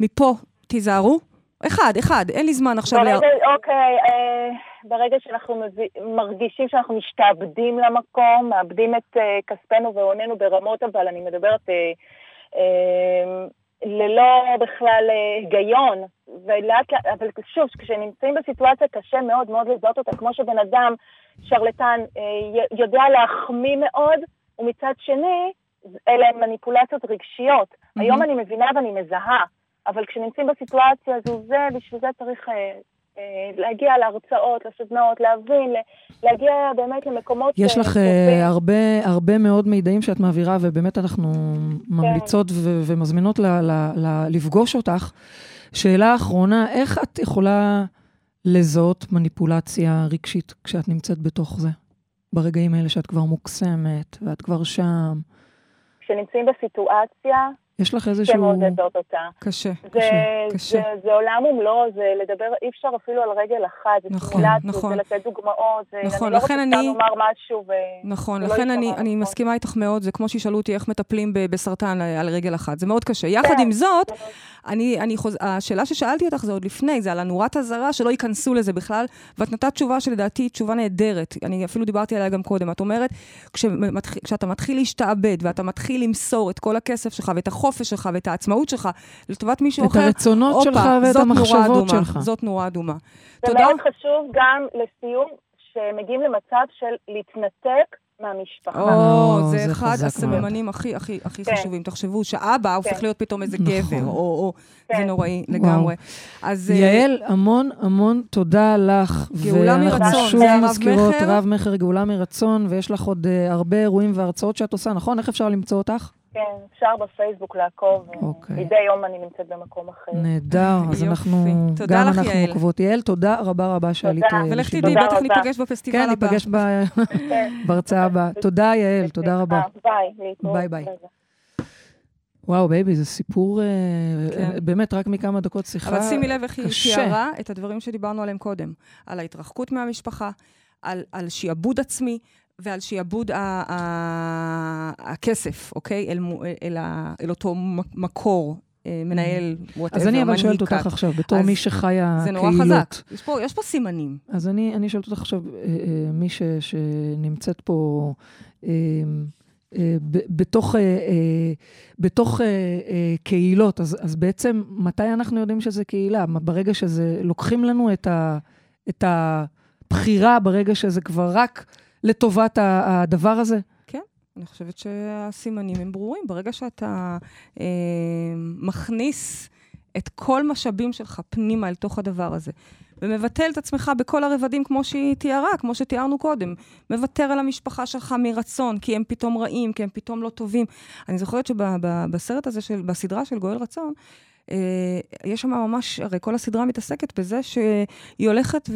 מפה תיזהרו? אחד, אחד, אין לי זמן עכשיו... ברגע, לה- אוקיי, אה, ברגע שאנחנו מביא, מרגישים שאנחנו משתעבדים למקום, מאבדים את אה, כספנו והוננו ברמות, אבל אני מדברת אה, אה, ללא בכלל אה, היגיון, ולאט לאט, אבל שוב, כשנמצאים בסיטואציה קשה מאוד מאוד לזהות אותה, כמו שבן אדם, שרלטן, אה, יודע להחמיא מאוד, ומצד שני, אלה הן מניפולציות רגשיות. מהמם. היום אני מבינה ואני מזהה, אבל כשנמצאים בסיטואציה הזו, זה, בשביל זה צריך אה, להגיע להרצאות, לסדנאות, להבין, להגיע באמת למקומות... יש אה, לך. אה, הרבה, הרבה מאוד מידעים שאת מעבירה, ובאמת אנחנו ממליצות ו- ומזמינות ל- ל- ל- לפגוש אותך. שאלה אחרונה, איך את יכולה לזהות מניפולציה רגשית כשאת נמצאת בתוך זה? ברגעים האלה שאת כבר מוקסמת, ואת כבר שם. כשנמצאים בסיטואציה, יש לך קשה איזשהו... לזהות אותה. קשה. זה, קשה. זה, זה עולם ומלואו, זה לדבר, אי אפשר אפילו על רגל אחת, זה נכון, סימולציות, נכון. זה לתת דוגמאות, זה, נכון, אני לא רוצה אני- לומר משהו ו... נכון, זה לא לכן יישמע אני, אני. מסכימה איתך מאוד, זה כמו שישאלו אותי איך מטפלים בסרטן על רגל אחת, זה מאוד קשה. יחד כן. עם זאת, אני, אני חוז... השאלה ששאלתי אותך זה עוד לפני, זה על הנורת אזהרה, שלא ייכנסו לזה בכלל, ואת נתת תשובה שלדעתי היא תשובה נהדרת. אני אפילו דיברתי עליה גם קודם. את אומרת, כשמתח... כשאתה מתחיל להשתעבד, ואתה מתחיל למסור את כל הכסף שלך, ואת החופש שלך, ואת העצמאות שלך, לטובת מישהו את אחר, הרצונות הופה, שלך ואת זאת נורה המחשבות אדומה, שלך. זאת נורה אדומה. זה תודה. מאוד חשוב גם לסיום, שמגיעים למצב של להתנתק מהמשפחה. או, זה זה אחד הסממנים הכי הכי הכי כן. חשובים. תחשבו שאבא הופך להיות פתאום איזה נכון. גבר, או, או, זה כן. נוראי לגמרי. אז אה, יעל, המון המון תודה לך. גאולה ואנחנו מרצון, שוב זה הרב מזכירות מכר. רב מכר גאולה מרצון, ויש לך עוד uh, הרבה אירועים והרצאות שאת עושה, נכון? איך אפשר למצוא אותך? כן, אפשר בפייסבוק לעקוב. אוקיי. מדי יום אני נמצאת במקום אחר. נהדר, אז. אנחנו, גם אנחנו. עוקבות. יעל, תודה רבה רבה שעלית. תודה. אה, ולך. תדעי, בטח. ניפגש בפסטיבל כן, הבא. ניפגש כן. בהרצאה הבאה. תודה, יעל, תודה רבה. אה, ביי. ביי, ביי. וואו, baby, זה סיפור, אה, כן. באמת, רק מכמה דקות שיחה. אבל שימי לב איך היא קשה. תיארה את הדברים שדיברנו עליהם קודם. על ההתרחקות מהמשפחה, על, על שיעבוד עצמי ועל ה- הכסף, אוקיי? אל, אל, ה- אל אותו מקור, אה, מנהל, whatever, אז אני אבל שואלת. אותך עכשיו, בתור מי שחיה זה נורא קהילות. חזק. יש פה, יש פה סימנים. אז אני, אני שואלת אותך עכשיו, אה, אה, מי ש, שנמצאת פה בתוך, בתוך קהילות, אז, אז בעצם מתי אנחנו יודעים שזה קהילה? ברגע שזה, לוקחים לנו את, ה, את הבחירה, ברגע שזה כבר רק לטובת הדבר הזה? אני חושבת שהסימנים הם ברורים. ברגע שאתה אה, מכניס את כל משאבים שלך פנימה אל תוך הדבר הזה. ומבטל את עצמך בכל הרבדים כמו שהיא תיארה, כמו שתיארנו קודם. מוותר על המשפחה שלך מרצון, כי הם פתאום רעים, כי הם פתאום לא טובים. אני זוכרת שבסרט הזה, של, בסדרה של גואל רצון, יש שם ממש, הרי כל הסדרה מתעסקת בזה שהיא הולכת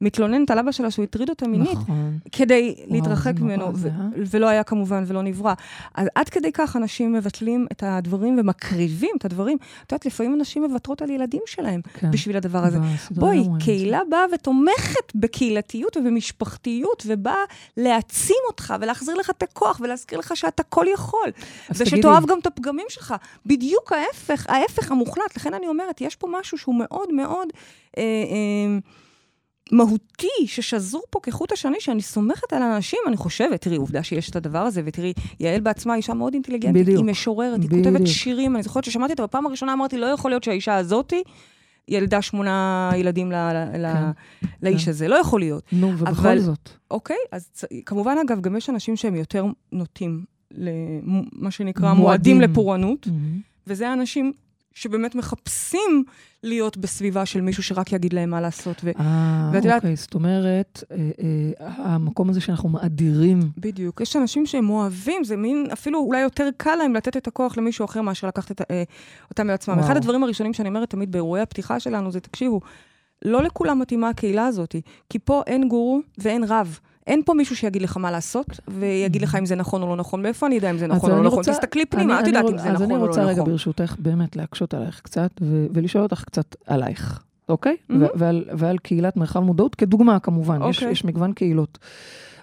ומתלוננת על אבא שלה שהוא הטריד אותה מינית, נכון. כדי וואו, להתרחק ממנו, אה? ולא היה כמובן ולא נברא. אז עד כדי כך אנשים מבטלים את הדברים ומקריבים את הדברים. את יודעת, לפעמים אנשים מוותרות על ילדים שלהם כן. בשביל הדבר הזה. בואי, זה. קהילה באה ותומכת בקהילתיות ובמשפחתיות, ובאה להעצים אותך ולהחזיר לך את הכוח ולהזכיר לך שאתה כל יכול. ושתאהב גם את הפגמים שלך. בדיוק ההפך, ההפך המוחלט. לכן אני אומרת, יש פה משהו שהוא מאוד מאוד אה, אה, מהותי, ששזור פה כחוט השני, שאני סומכת על אנשים, אני חושבת, תראי, עובדה שיש את הדבר הזה, ותראי, יעל בעצמה אישה מאוד אינטליגנטית, בדיוק. היא משוררת, היא בדיוק. כותבת שירים, אני זוכרת ששמעתי אותה בפעם הראשונה, אמרתי, לא יכול להיות שהאישה הזאתי... ילדה שמונה ילדים ל, ל, כן, לאיש כן. הזה, לא יכול להיות. נו, ובכל אבל- זאת. אוקיי? אז כמובן, אגב, גם יש אנשים שהם יותר נוטים למה שנקרא מועדים. מועדים לפורענות, מהמם. וזה אנשים שבאמת מחפשים להיות בסביבה של מישהו שרק יגיד להם מה לעשות. ו... אה, ואת יודעת- אוקיי, זאת אומרת, אה, אה, המקום הזה שאנחנו מאדירים, בדיוק. יש אנשים שהם אוהבים, זה מין, אפילו אולי יותר קל להם לתת את הכוח למישהו אחר מאשר לקחת את, אה, אותם. וואו. אחד הדברים הראשונים שאני אומרת תמיד באירועי הפתיחה שלנו זה, תקשיבו, לא לכולם מתאימה הקהילה הזאת, כי פה אין גורו ואין רב. אין פה מישהו שיגיד לך מה לעשות, ויגיד לך אם זה נכון או לא נכון. מאיפה אני אדע אם זה נכון או אני לא נכון? תסתכלי פנימה, אני- את אני יודעת אם זה אז נכון אני או רוצה לא רגע נכון. ברשותך באמת להקשות עלייך קצת, ולשאול אותך קצת עלייך, אוקיי? ו- ועל, ועל קהילת מרחב מודעות, כדוגמה כמובן, יש, אוקיי. יש מגוון קהילות.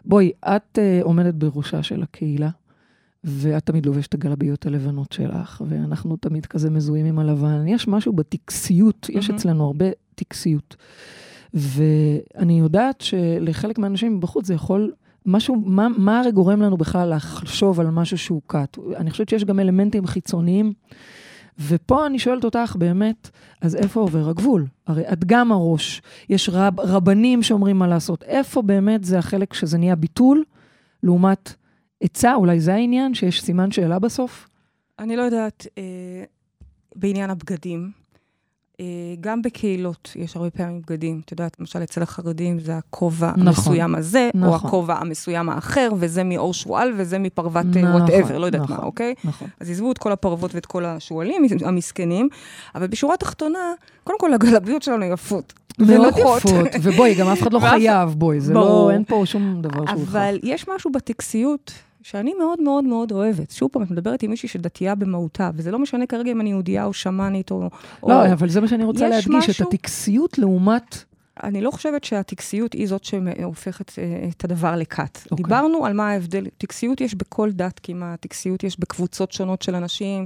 בואי, את uh, עומדת בראשה של הקהילה, ואת תמיד לובשת את הגלביות הלבנות שלך, ואנחנו תמיד כזה מזוהים עם הלבן. יש משהו בטקסיות, יש מהמם. אצלנו הרבה טקסיות. ואני יודעת שלחלק מהאנשים בחוץ זה יכול, משהו, מה, מה הרי גורם לנו בכלל לחשוב על משהו שהוא קאט? אני חושבת שיש גם אלמנטים חיצוניים, ופה אני שואלת אותך באמת, אז איפה עובר הגבול? הרי את גם הראש, יש רב, רבנים שאומרים מה לעשות, איפה באמת זה החלק שזה נהיה ביטול, לעומת עצה, אולי זה העניין, שיש סימן שאלה בסוף? אני לא יודעת, אה, בעניין הבגדים, גם בקהילות יש הרבה פעמים בגדים. את יודעת, למשל אצל החרדים זה הכובע נכון, המסוים הזה, או נכון. הכובע המסוים האחר, וזה מאור שועל וזה מפרוות נכון, וואטאבר, לא יודעת נכון. מה, אוקיי? נכון. אז עזבו את כל הפרוות ואת כל השועלים המסכנים, אבל בשורה התחתונה, קודם כל הגלביות שלנו יפות. מאוד. יפות, ובואי, גם אף אחד לא חייב, בואי, זה ברור. לא, אין פה שום דבר שהוא אבל יש משהו בטקסיות שאני מאוד מאוד מאוד אוהבת. שוב פעם, את מדברת עם מישהי שדתייה במהותה, וזה לא משנה כרגע אם אני יהודייה או שמאנית או... או... לא, אבל זה מה שאני רוצה יש להדגיש, משהו- את הטקסיות לעומת... אני לא חושבת שהטקסיות היא זאת שהופכת אה, את הדבר לכת. אוקיי. דיברנו על מה ההבדל, טקסיות יש בכל דת כמעט, טקסיות יש בקבוצות שונות של אנשים,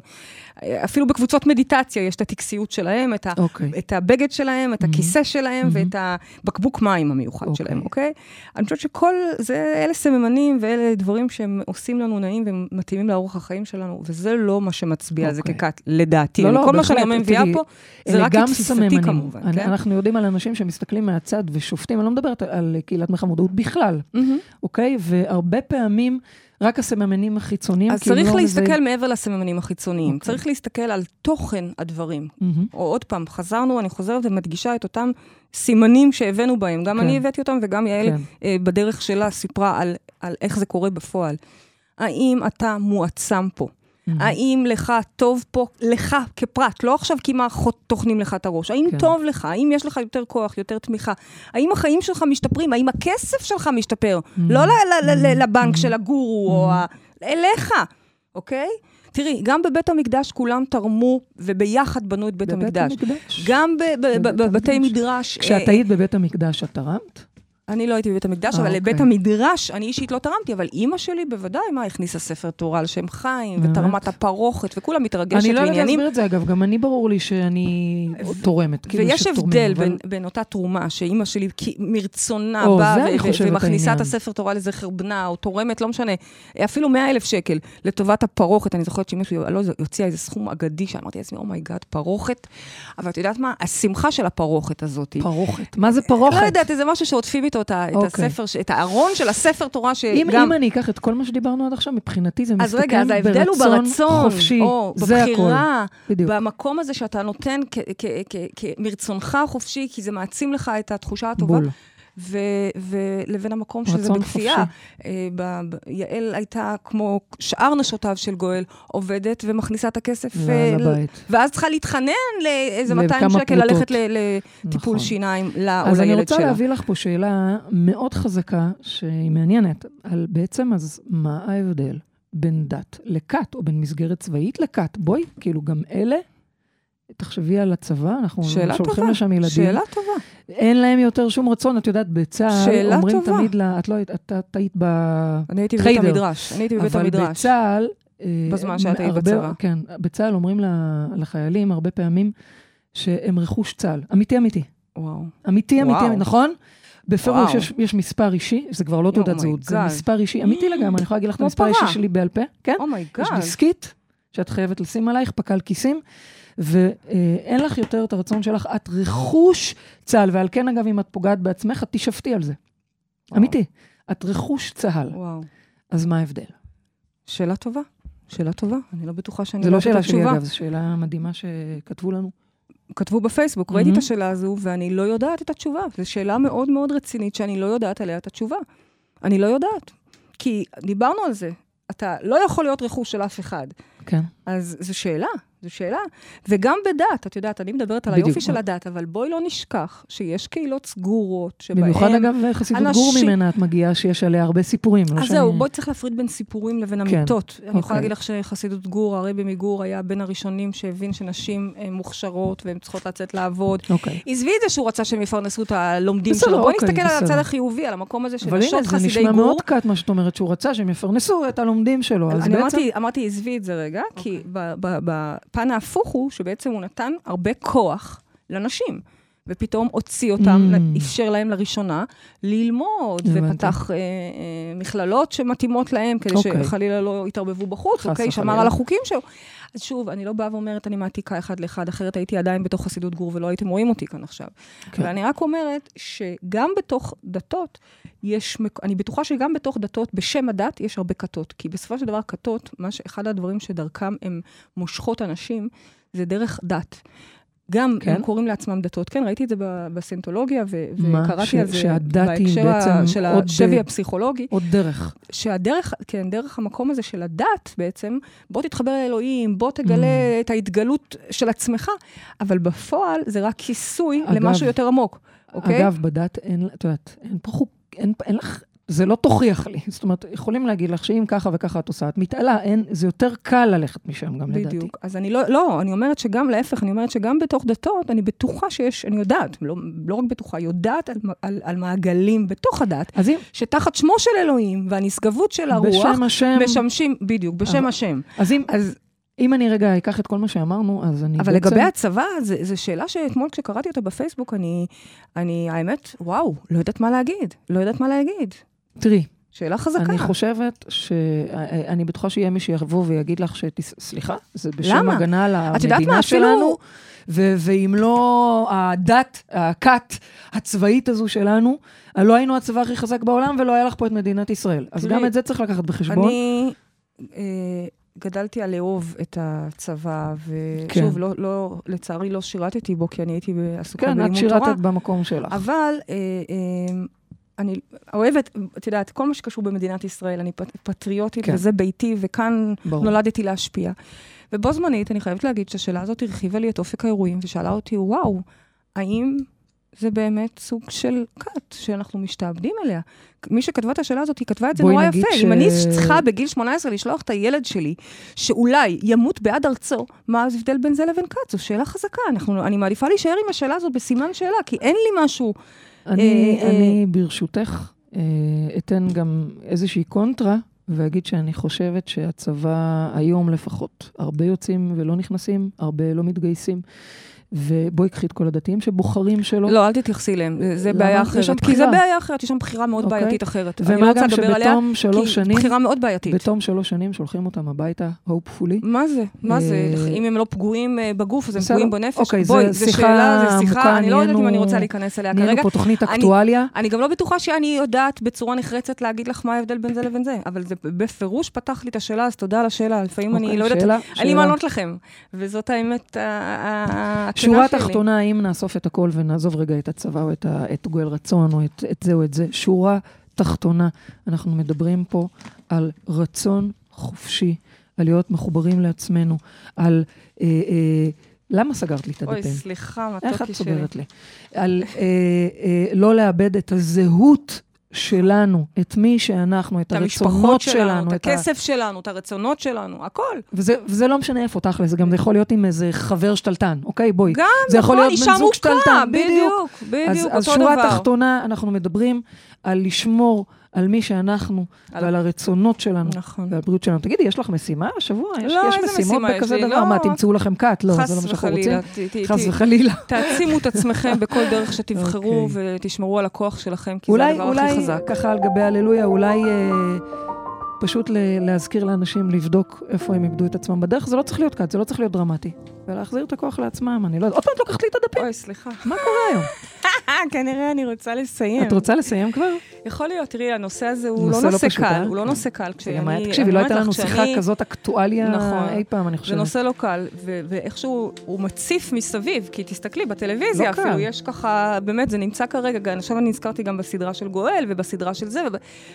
אה, אפילו בקבוצות מדיטציה יש את הטקסיות שלהם, את, ה, אוקיי. את הבגד שלהם, את הכיסא שלהם Mhm. ואת הבקבוק מים המיוחד אוקיי. שלהם, אוקיי? אני חושבת שכל, זה, אלה סממנים ואלה דברים שהם עושים לנו נעים ומתאימים לאורח החיים שלנו, וזה לא מה שמצביע על זה. ככת, לדעתי. לא, לא, כל מה שאני מביאה פה, זה רק גם תפיסתי. כמובן, אני- כן? אנחנו יודעים על אנשים שמסתכלים מהצד ושופטים, אני לא מדברת על- על קהילת מרחב מודעות בכלל, מהמם. אוקיי? והרבה פעמים רק הסממנים החיצוניים, אז צריך לא להסתכל מזהים- מעבר לסממנים החיצוניים. אוקיי. צריך להסתכל על תוכן הדברים. מהמם. או עוד פעם, חזרנו, אני חוזרת ומדגישה את אותם סימנים שהבאנו בהם. גם כן. אני הבאתי אותם וגם יעל כן. אה, בדרך שלה סיפרה על, על איך זה קורה בפועל. האם אתה מועצם פה? מהמם. האם לך טוב פה, לך כפרט, לא עכשיו כי מערכות טוחנים לך את הראש, האם כן. טוב לך, האם יש לך יותר כוח, יותר תמיכה, האם החיים שלך משתפרים, האם הכסף שלך משתפר, לא ל- ל- ל- ל- לבנק של הגורו, או ה- אליך, אוקיי? תראי, גם בבית המקדש כולם תרמו וביחד בנו את בית המקדש. המקדש. גם בבתי. מדרש. כשאת אה, היית בבית המקדש, את תרמת? אני לא הייתי בבית המקדש, אה, אבל אוקיי. לבית המדרש, אני אישית לא תרמתי, אבל אימא שלי בוודאי, מה, הכניסה ספר תורה על שם חיים? ותרמה את הפרוכת, וכולה מתרגשת אני לא יודעת. להסביר את זה, אגב, גם אני ברור לי שאני תורמת. כאילו ויש הבדל בין, אותה תרומה, שאימא שלי מרצונה באה ומכניסה את. הספר תורה לזכר בנה, או תורמת, לא משנה, אפילו 100 אלף שקל לטובת הפרוכת. אני זוכרת שאמא שלי, לא, הוציאה איזה סכום אגדי, שאמרתי לעצמי, oh my God, פרוכת. אבל את יודעת מה? השמחה של הפרוכת הזאת. פרוכת. מה זה פרוכת? לא יודעת, איזה משהו שעוטפים איתו את ה- את אוקיי. הספר, את הארון של הספר תורה, אם, שגם... אם אני אקח את כל מה שדיברנו עד עכשיו, מבחינתי זה אז מסתכם רגע, אז ההבדל הוא ברצון ברצון, חופשי. או זה הכל. בבחירה, בדיוק. במקום הזה שאתה נותן כ- כ- כ- כ- מרצונך החופשי, כי זה מעצים לך את התחושה הטובה. בול. ו- ולבין המקום שזה בכפייה. אה, יעל הייתה, כמו שאר נשותיו של גואל, עובדת ומכניסה את הכסף. אה, הבית. ואז צריכה להתחנן לאיזה 200 לכמה שקל פרוטות. ללכת ל- לטיפול נכון. שיניים לה או אז אני לילד רוצה שלה. להביא לך פה שאלה מאוד חזקה, שהיא מעניינת, על בעצם אז מה ההבדל בין דת לכת, או בין מסגרת צבאית לכת? בואי, כאילו גם אלה, תחשבי על הצבא, אנחנו שולחים טובה, לשם ילדים. שאלה טובה. אין להם יותר שום רצון, את יודעת, בצה"ל אומרים טובה. תמיד, לה, את לא היית, את היית ב... אני הייתי בבית. המדרש. אני הייתי בבית אבל המדרש. בצה"ל... אה, בזמן שאת היית בצבא. כן, בצה"ל אומרים לחיילים הרבה פעמים שהם רכוש צה"ל. אמיתי, אמיתי. וואו. אמיתי, אמיתי, וואו. נכון? בפירוש. יש, יש מספר אישי, זה כבר לא תעודת זהות, זה. מספר אישי, אמיתי לגמרי, אני יכולה להגיד לך את המספר האישי. שלי בעל פה, כן? oh my God. יש דיסקית שאת חייבת לשים עלייך, פקל כיסים, ואין לך יותר את הרצון שלך, את רכוש צה"ל, ועל כן, אגב, אם את פוגעת בעצמך, את תישפטי על זה. וואו. אמיתי, את רכוש צה"ל, וואו. אז מה ההבדל? שאלה טובה. שאלה טובה. אני לא בטוחה שאני זו לא את שאלה שלי, התשובה. אגב, זו שאלה מדהימה שכתבו לנו. כתבו בפייסבוק, ראיתי את מהמם. השאלה הזו, ואני לא יודעת את התשובה. זו שאלה מאוד מאוד רצינית שאני לא יודעת עליה את התשובה. אני לא יודעת. כי דיברנו על זה. אתה לא יכול להיות רכוש של אף אחד. כן. אז זו שאלה, זו שאלה. וגם בדת, את יודעת, אני מדברת על בדיוק. היופי של הדת, אבל בואי לא נשכח שיש קהילות סגורות, שבהן... במיוחד, אגב, חסידות גור אנשים- ממנה את מגיעה, שיש עליה הרבה סיפורים. לא אז שאני- זהו, בואי צריך להפריד בין סיפורים לבין כן, אמיתות. אני אוקיי. יכולה להגיד לך שחסידות גור, הרבי מגור, היה בין הראשונים שהבין שנשים אה, מוכשרות והן צריכות לצאת לעבוד. אוקיי. עזבי את זה שהוא רצה שהם יפרנסו את הלומדים בסדר, שלו. בואי אוקיי, נסתכל על הצד בסדר. החיובי, על המקום הזה של אבל הנה, נשות זה חסידי נשמע גור. מאוד קט מה שאת אומרת, שהוא רצה שהם יפרנסו את הלומדים שלו. אז אני בעצם... אמרתי, אמרתי, עזבי את זה רגע, כי בפן ההפוך הוא שבעצם הוא נתן הרבה כוח לנשים. ופתאום הוציא אותם, Mm. אפשר להם לראשונה ללמוד. ופתח אה, אה, מכללות שמתאימות להם, כדי אוקיי. שחלילה לא יתערבבו בחוץ, אוקיי? שמר וחלילה. על החוקים שלו. אז שוב, אני לא באה ואומרת, אני מעתיקה אחד לאחד, אחרת הייתי עדיין בתוך חסידות גור ולא הייתם רואים אותי כאן עכשיו. כן. ואני רק אומרת שגם בתוך דתות, יש, אני בטוחה שגם בתוך דתות, בשם הדת, יש הרבה כתות. כי בסופו של דבר, כתות, ש- אחד הדברים שדרכם הם מושכות אנשים, זה דרך דת. גם כן? הם קוראים לעצמם דתות. כן, ראיתי את זה ב- בסינטולוגיה, ו- מה? וקראתי ש- על זה בהקשר ה- של השבי הפסיכולוגי. עוד דרך. שהדרך, כן, דרך המקום הזה של הדת בעצם, בוא תתחבר לאלוהים, בוא תגלה את ההתגלות של עצמך, אבל בפועל זה רק כיסוי אגב- למשהו יותר עמוק, אוקיי? אגב, בדת אין, את יודעת, אין פה חוק, אין, אין לך, זה לא תוכיח לי. זאת אומרת, יכולים להגיד לך שאם ככה וככה את עושה, את מתעלה, אין, זה יותר קל ללכת משם גם, לדעתי. בדיוק. אז אני לא, לא, אני אומרת שגם להפך, אני אומרת שגם בתוך דתות, אני בטוחה שיש, אני יודעת, לא, לא רק בטוחה, יודעת על, על, על מעגלים בתוך הדת, אז אם, שתחת שמו של אלוהים והנשגבות של הרוח, בשם השם, משמשים, בדיוק, בשם אבל- השם. אז אם, אז, אם אני רגע אקח את כל מה שאמרנו, אז אני אבל בעצם... לגבי הצבא, זו שאלה שאתמול כשקראתי אותה בפייסבוק, אני, אני, האמת, וואו, לא יודעת מה להגיד, לא יודעת מה להגיד. תראי, שאלה חזקה. אני חושבת ש... אני בטוחה שיהיה מי שיבוא ויגיד לך שסליחה, זה בשם למה? הגנה על את יודעת המדינה מה, אפילו- שלנו, ו- ואם לא הדת, הכת הצבאית הזו שלנו, לא היינו הצבא הכי חזק בעולם ולא היה לך פה את מדינת ישראל. אז גם את זה צריך לקחת בחשבון. אני אה, גדלתי על לאהוב את הצבא, כן. ושוב, לא, לא, לצערי לא שירתתי בו, כי אני הייתי עסוקה כן, את בלימוד תורה. שירתת במקום שלך. אבל אה, אה, אני אוהבת, את יודעת, כל מה שקשור במדינת ישראל, אני פט- פטריוטית, כן. וזה ביתי, וכאן ברור. נולדתי להשפיע. ובו זמנית, אני חייבת להגיד שהשאלה הזאת הרחיבה לי את אופק האירועים, ושאלה אותי, וואו, האם זה באמת סוג של כת שאנחנו משתעבדים אליה? מי שכתבה את השאלה הזאת, היא כתבה את זה נורא יפה. ש- אם אני צריכה בגיל 18 לשלוח את הילד שלי, שאולי ימות בעד ארצו, מה ההבדל בין זה לבין כת? זו שאלה חזקה. אנחנו, אני מעדיפה להישאר עם השאלה הזאת בסימן שאלה, כי אין לי משהו... אני, אה, אני ברשותך אה, אתן גם איזושהי קונטרה, ואגיד שאני חושבת שהצבא היום לפחות, הרבה יוצאים ולא נכנסים, הרבה לא מתגייסים. ובואי קחי את כל הדתיים שבוחרים שלא. לא, אל תתייחסי אליהם, זה-? בעיה יש שם אחרת. כי זה. בעיה אחרת, יש שם בחירה מאוד אוקיי. בעייתית אחרת. ומה לא גם שבתום שלוש שנים, בחירה מאוד בעייתית. בתום שלוש שנים שולחים אותם הביתה, hopefully. מה זה? מה זה? אה, אם הם לא פגועים אה, בגוף, אז הם. פגועים בנפש? אוקיי, בואי, זו שיחה שאלה, זו עמוקה, שיחה, אני לא יודעת אם נהיינו- אני רוצה להיכנס אליה נהיינו כרגע. פה תוכנית אקטואליה. אני גם לא בטוחה שאני יודעת בצורה נחרצת להגיד לך מה ההבדל בין זה לבין זה, אבל זה בפירוש פתח לי את השאלה, אז תודה על השאלה. לפעמים אני אוקיי, לא יודעת, אין לי. מה לענות לכם. וזאת האמת ה- ה- ה- הכנה שורה שלי. תחתונה, אם נאסוף את הכל ונעזוב רגע את הצבא או את, ה, את גואל רצון או את, את זה או את זה, שורה תחתונה, אנחנו מדברים פה על רצון חופשי, על להיות מחוברים לעצמנו, על... אה, אה, למה סגרת לי את אוי, הדפים? סליחה, איך את מתוקי שלי. סוגרת לי? על אה, אה, לא לאבד את הזהות שלנו, את מי שאנחנו, את את הרצונות שלנו, שלנו, את ה- הכסף שלנו, את הרצונות שלנו, הכל. וזה, וזה לא משנה איפה, תכל'ס, זה גם יכול להיות עם איזה חבר שתלטן, אוקיי? בואי. גם, זה יכול להיות בן זוג שתלטן, בדיוק, בדיוק, אז, אותו אז שורה דבר. תחתונה, אנחנו מדברים על לשמור על מי שאנחנו, על- ועל הרצונות שלנו, נכון. ועל הבריאות שלנו. תגידי, יש לך משימה השבוע? יש, לא, יש איזה משימות משימה יש בכזה? דבר? לא. מה, תמצאו לכם כת? לא, זה לא מה שאנחנו רוצים. חס וחלילה. תעצימו את עצמכם בכל דרך שתבחרו, אוקיי. ותשמרו על הכוח שלכם, כי זה אולי, הדבר הכי אולי, חזק. ככה על גבי הללויה, אולי אה, פשוט להזכיר לאנשים לבדוק איפה הם איבדו את עצמם בדרך. זה לא צריך להיות כת, זה לא צריך להיות דרמטי. ולהחזיר את הכוח לעצמם, אני לא יודעת. עוד פעם את לוקחת לי את הדפים. אוי, סליחה. מה קורה היום? כנראה אני רוצה לסיים. את רוצה לסיים כבר? יכול להיות, תראי, הנושא הזה הוא לא לא נושא פשוט, אה? קל, הוא לא נושא קל. כשאני- תקשיבי, אני לא הייתה לנו שיחה כזאת אקטואליה נכון. אי פעם, אני חושבת. זה נושא לא קל, ואיכשהו הוא מציף מסביב, כי תסתכלי, בטלוויזיה לא אפילו, קל. יש ככה, באמת, זה נמצא כרגע, עכשיו אני נזכרתי גם בסדרה של גואל ובסדרה של זה,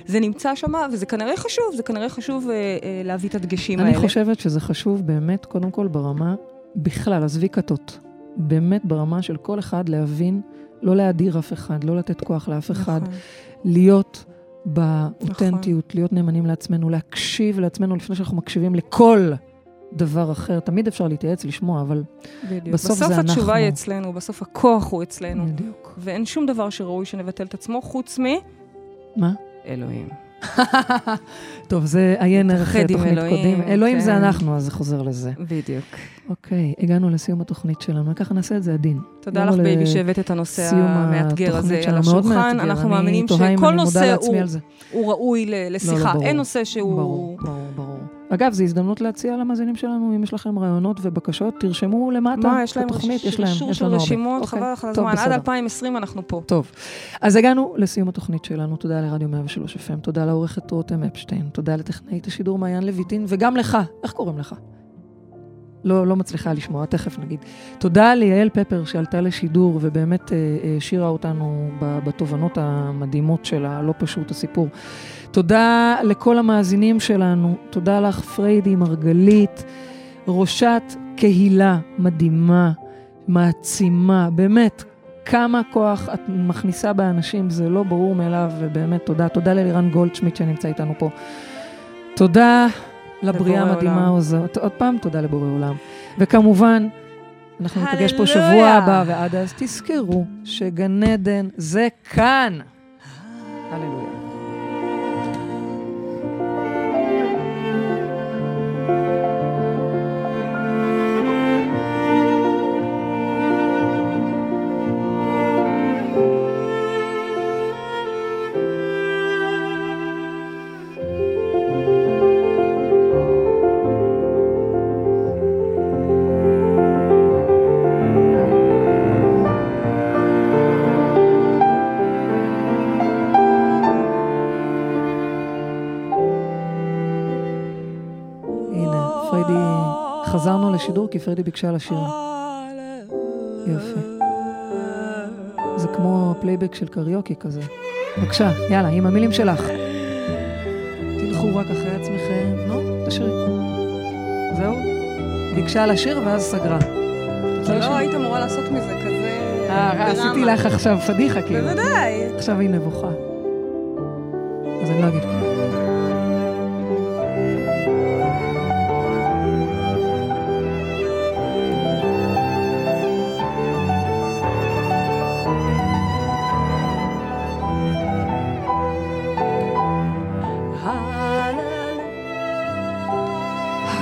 זה נמצא שם, וזה כנראה חשוב, זה כנראה חשוב אה, אה, להביא את הדגשים אני האלה. חושבת שזה חשוב באמת, קודם כל ברמה, בכלל, עזבי כתות. באמת ברמה של כל אחד להבין, לא להדיר אף אחד, לא לתת כוח לאף אחד, נכון. להיות באותנטיות, להיות נאמנים לעצמנו, להקשיב לעצמנו לפני שאנחנו מקשיבים לכל דבר אחר. תמיד אפשר להתייעץ, לשמוע, אבל בדיוק. בסוף בסוף זה התשובה אנחנו. היא אצלנו, בסוף הכוח הוא אצלנו. בדיוק. ואין שום דבר שראוי שנבטל את עצמו, חוץ מ... מה? אלוהים. טוב, זה עיין ערך תוכנית קודם. אלוהים זה כן. אנחנו, אז זה חוזר לזה. בדיוק. אוקיי, הגענו לסיום התוכנית שלנו, וככה נעשה את זה עדין. תודה לך, baby, שהבאת את הנושא המאתגר הזה על השולחן. אנחנו מאמינים שכל נושא הוא-. הוא ראוי ל- לא, לשיחה. ברור. אין נושא שהוא... אגב, זו הזדמנות להציע למאזינים שלנו, אם יש לכם רעיונות ובקשות, תרשמו למטה מה, יש להם בתוכנית, יש להם, יש לנו הרבה. רשימות, אוקיי, חבל לך על טוב, הזמן. עד בסדר. 2020 אנחנו פה. טוב, אז הגענו לסיום התוכנית שלנו. תודה לרדיו 103 FM, תודה לעורכת רותם אפשטיין, תודה לטכנאית השידור מעיין לויטין, וגם לך, איך קוראים לך? לא, לא מצליחה לשמוע, תכף נגיד. תודה ליעל פפר שעלתה לשידור ובאמת אה, אה, השאירה אותנו בתובנות המדהימות שלה, לא פשוט הסיפור. תודה לכל המאזינים שלנו, תודה לך פריידי מרגלית, ראשת קהילה מדהימה, מעצימה, באמת, כמה כוח את מכניסה באנשים, זה לא ברור מאליו, ובאמת תודה. תודה ללירן גולדשמיט שנמצא איתנו פה. תודה לבריאה המדהימה. הזאת. עוד פעם, תודה לבורא עולם. וכמובן, אנחנו ניפגש פה שבוע. הבא, ועד אז תזכרו שגן עדן זה כאן. הללויה. לשידור כי פריידי ביקשה לשיר. יופי. זה כמו פלייבק של קריוקי כזה. בבקשה, יאללה, עם המילים שלך. תלכו רק אחרי עצמכם. נו, תשאירי. זהו? ביקשה לשיר ואז סגרה. לא היית אמורה לעשות מזה כזה אה, עשיתי לך עכשיו פדיחה כאילו. בוודאי. עכשיו היא נבוכה. אז אני לא אגיד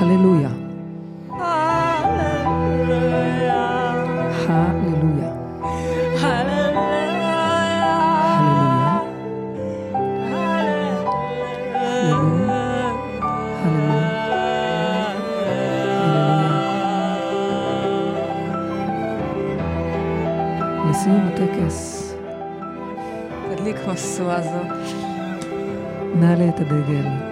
הללויה. הללויה. לסיום הטקס. תדליק משואה זו. נעלה את הדגל.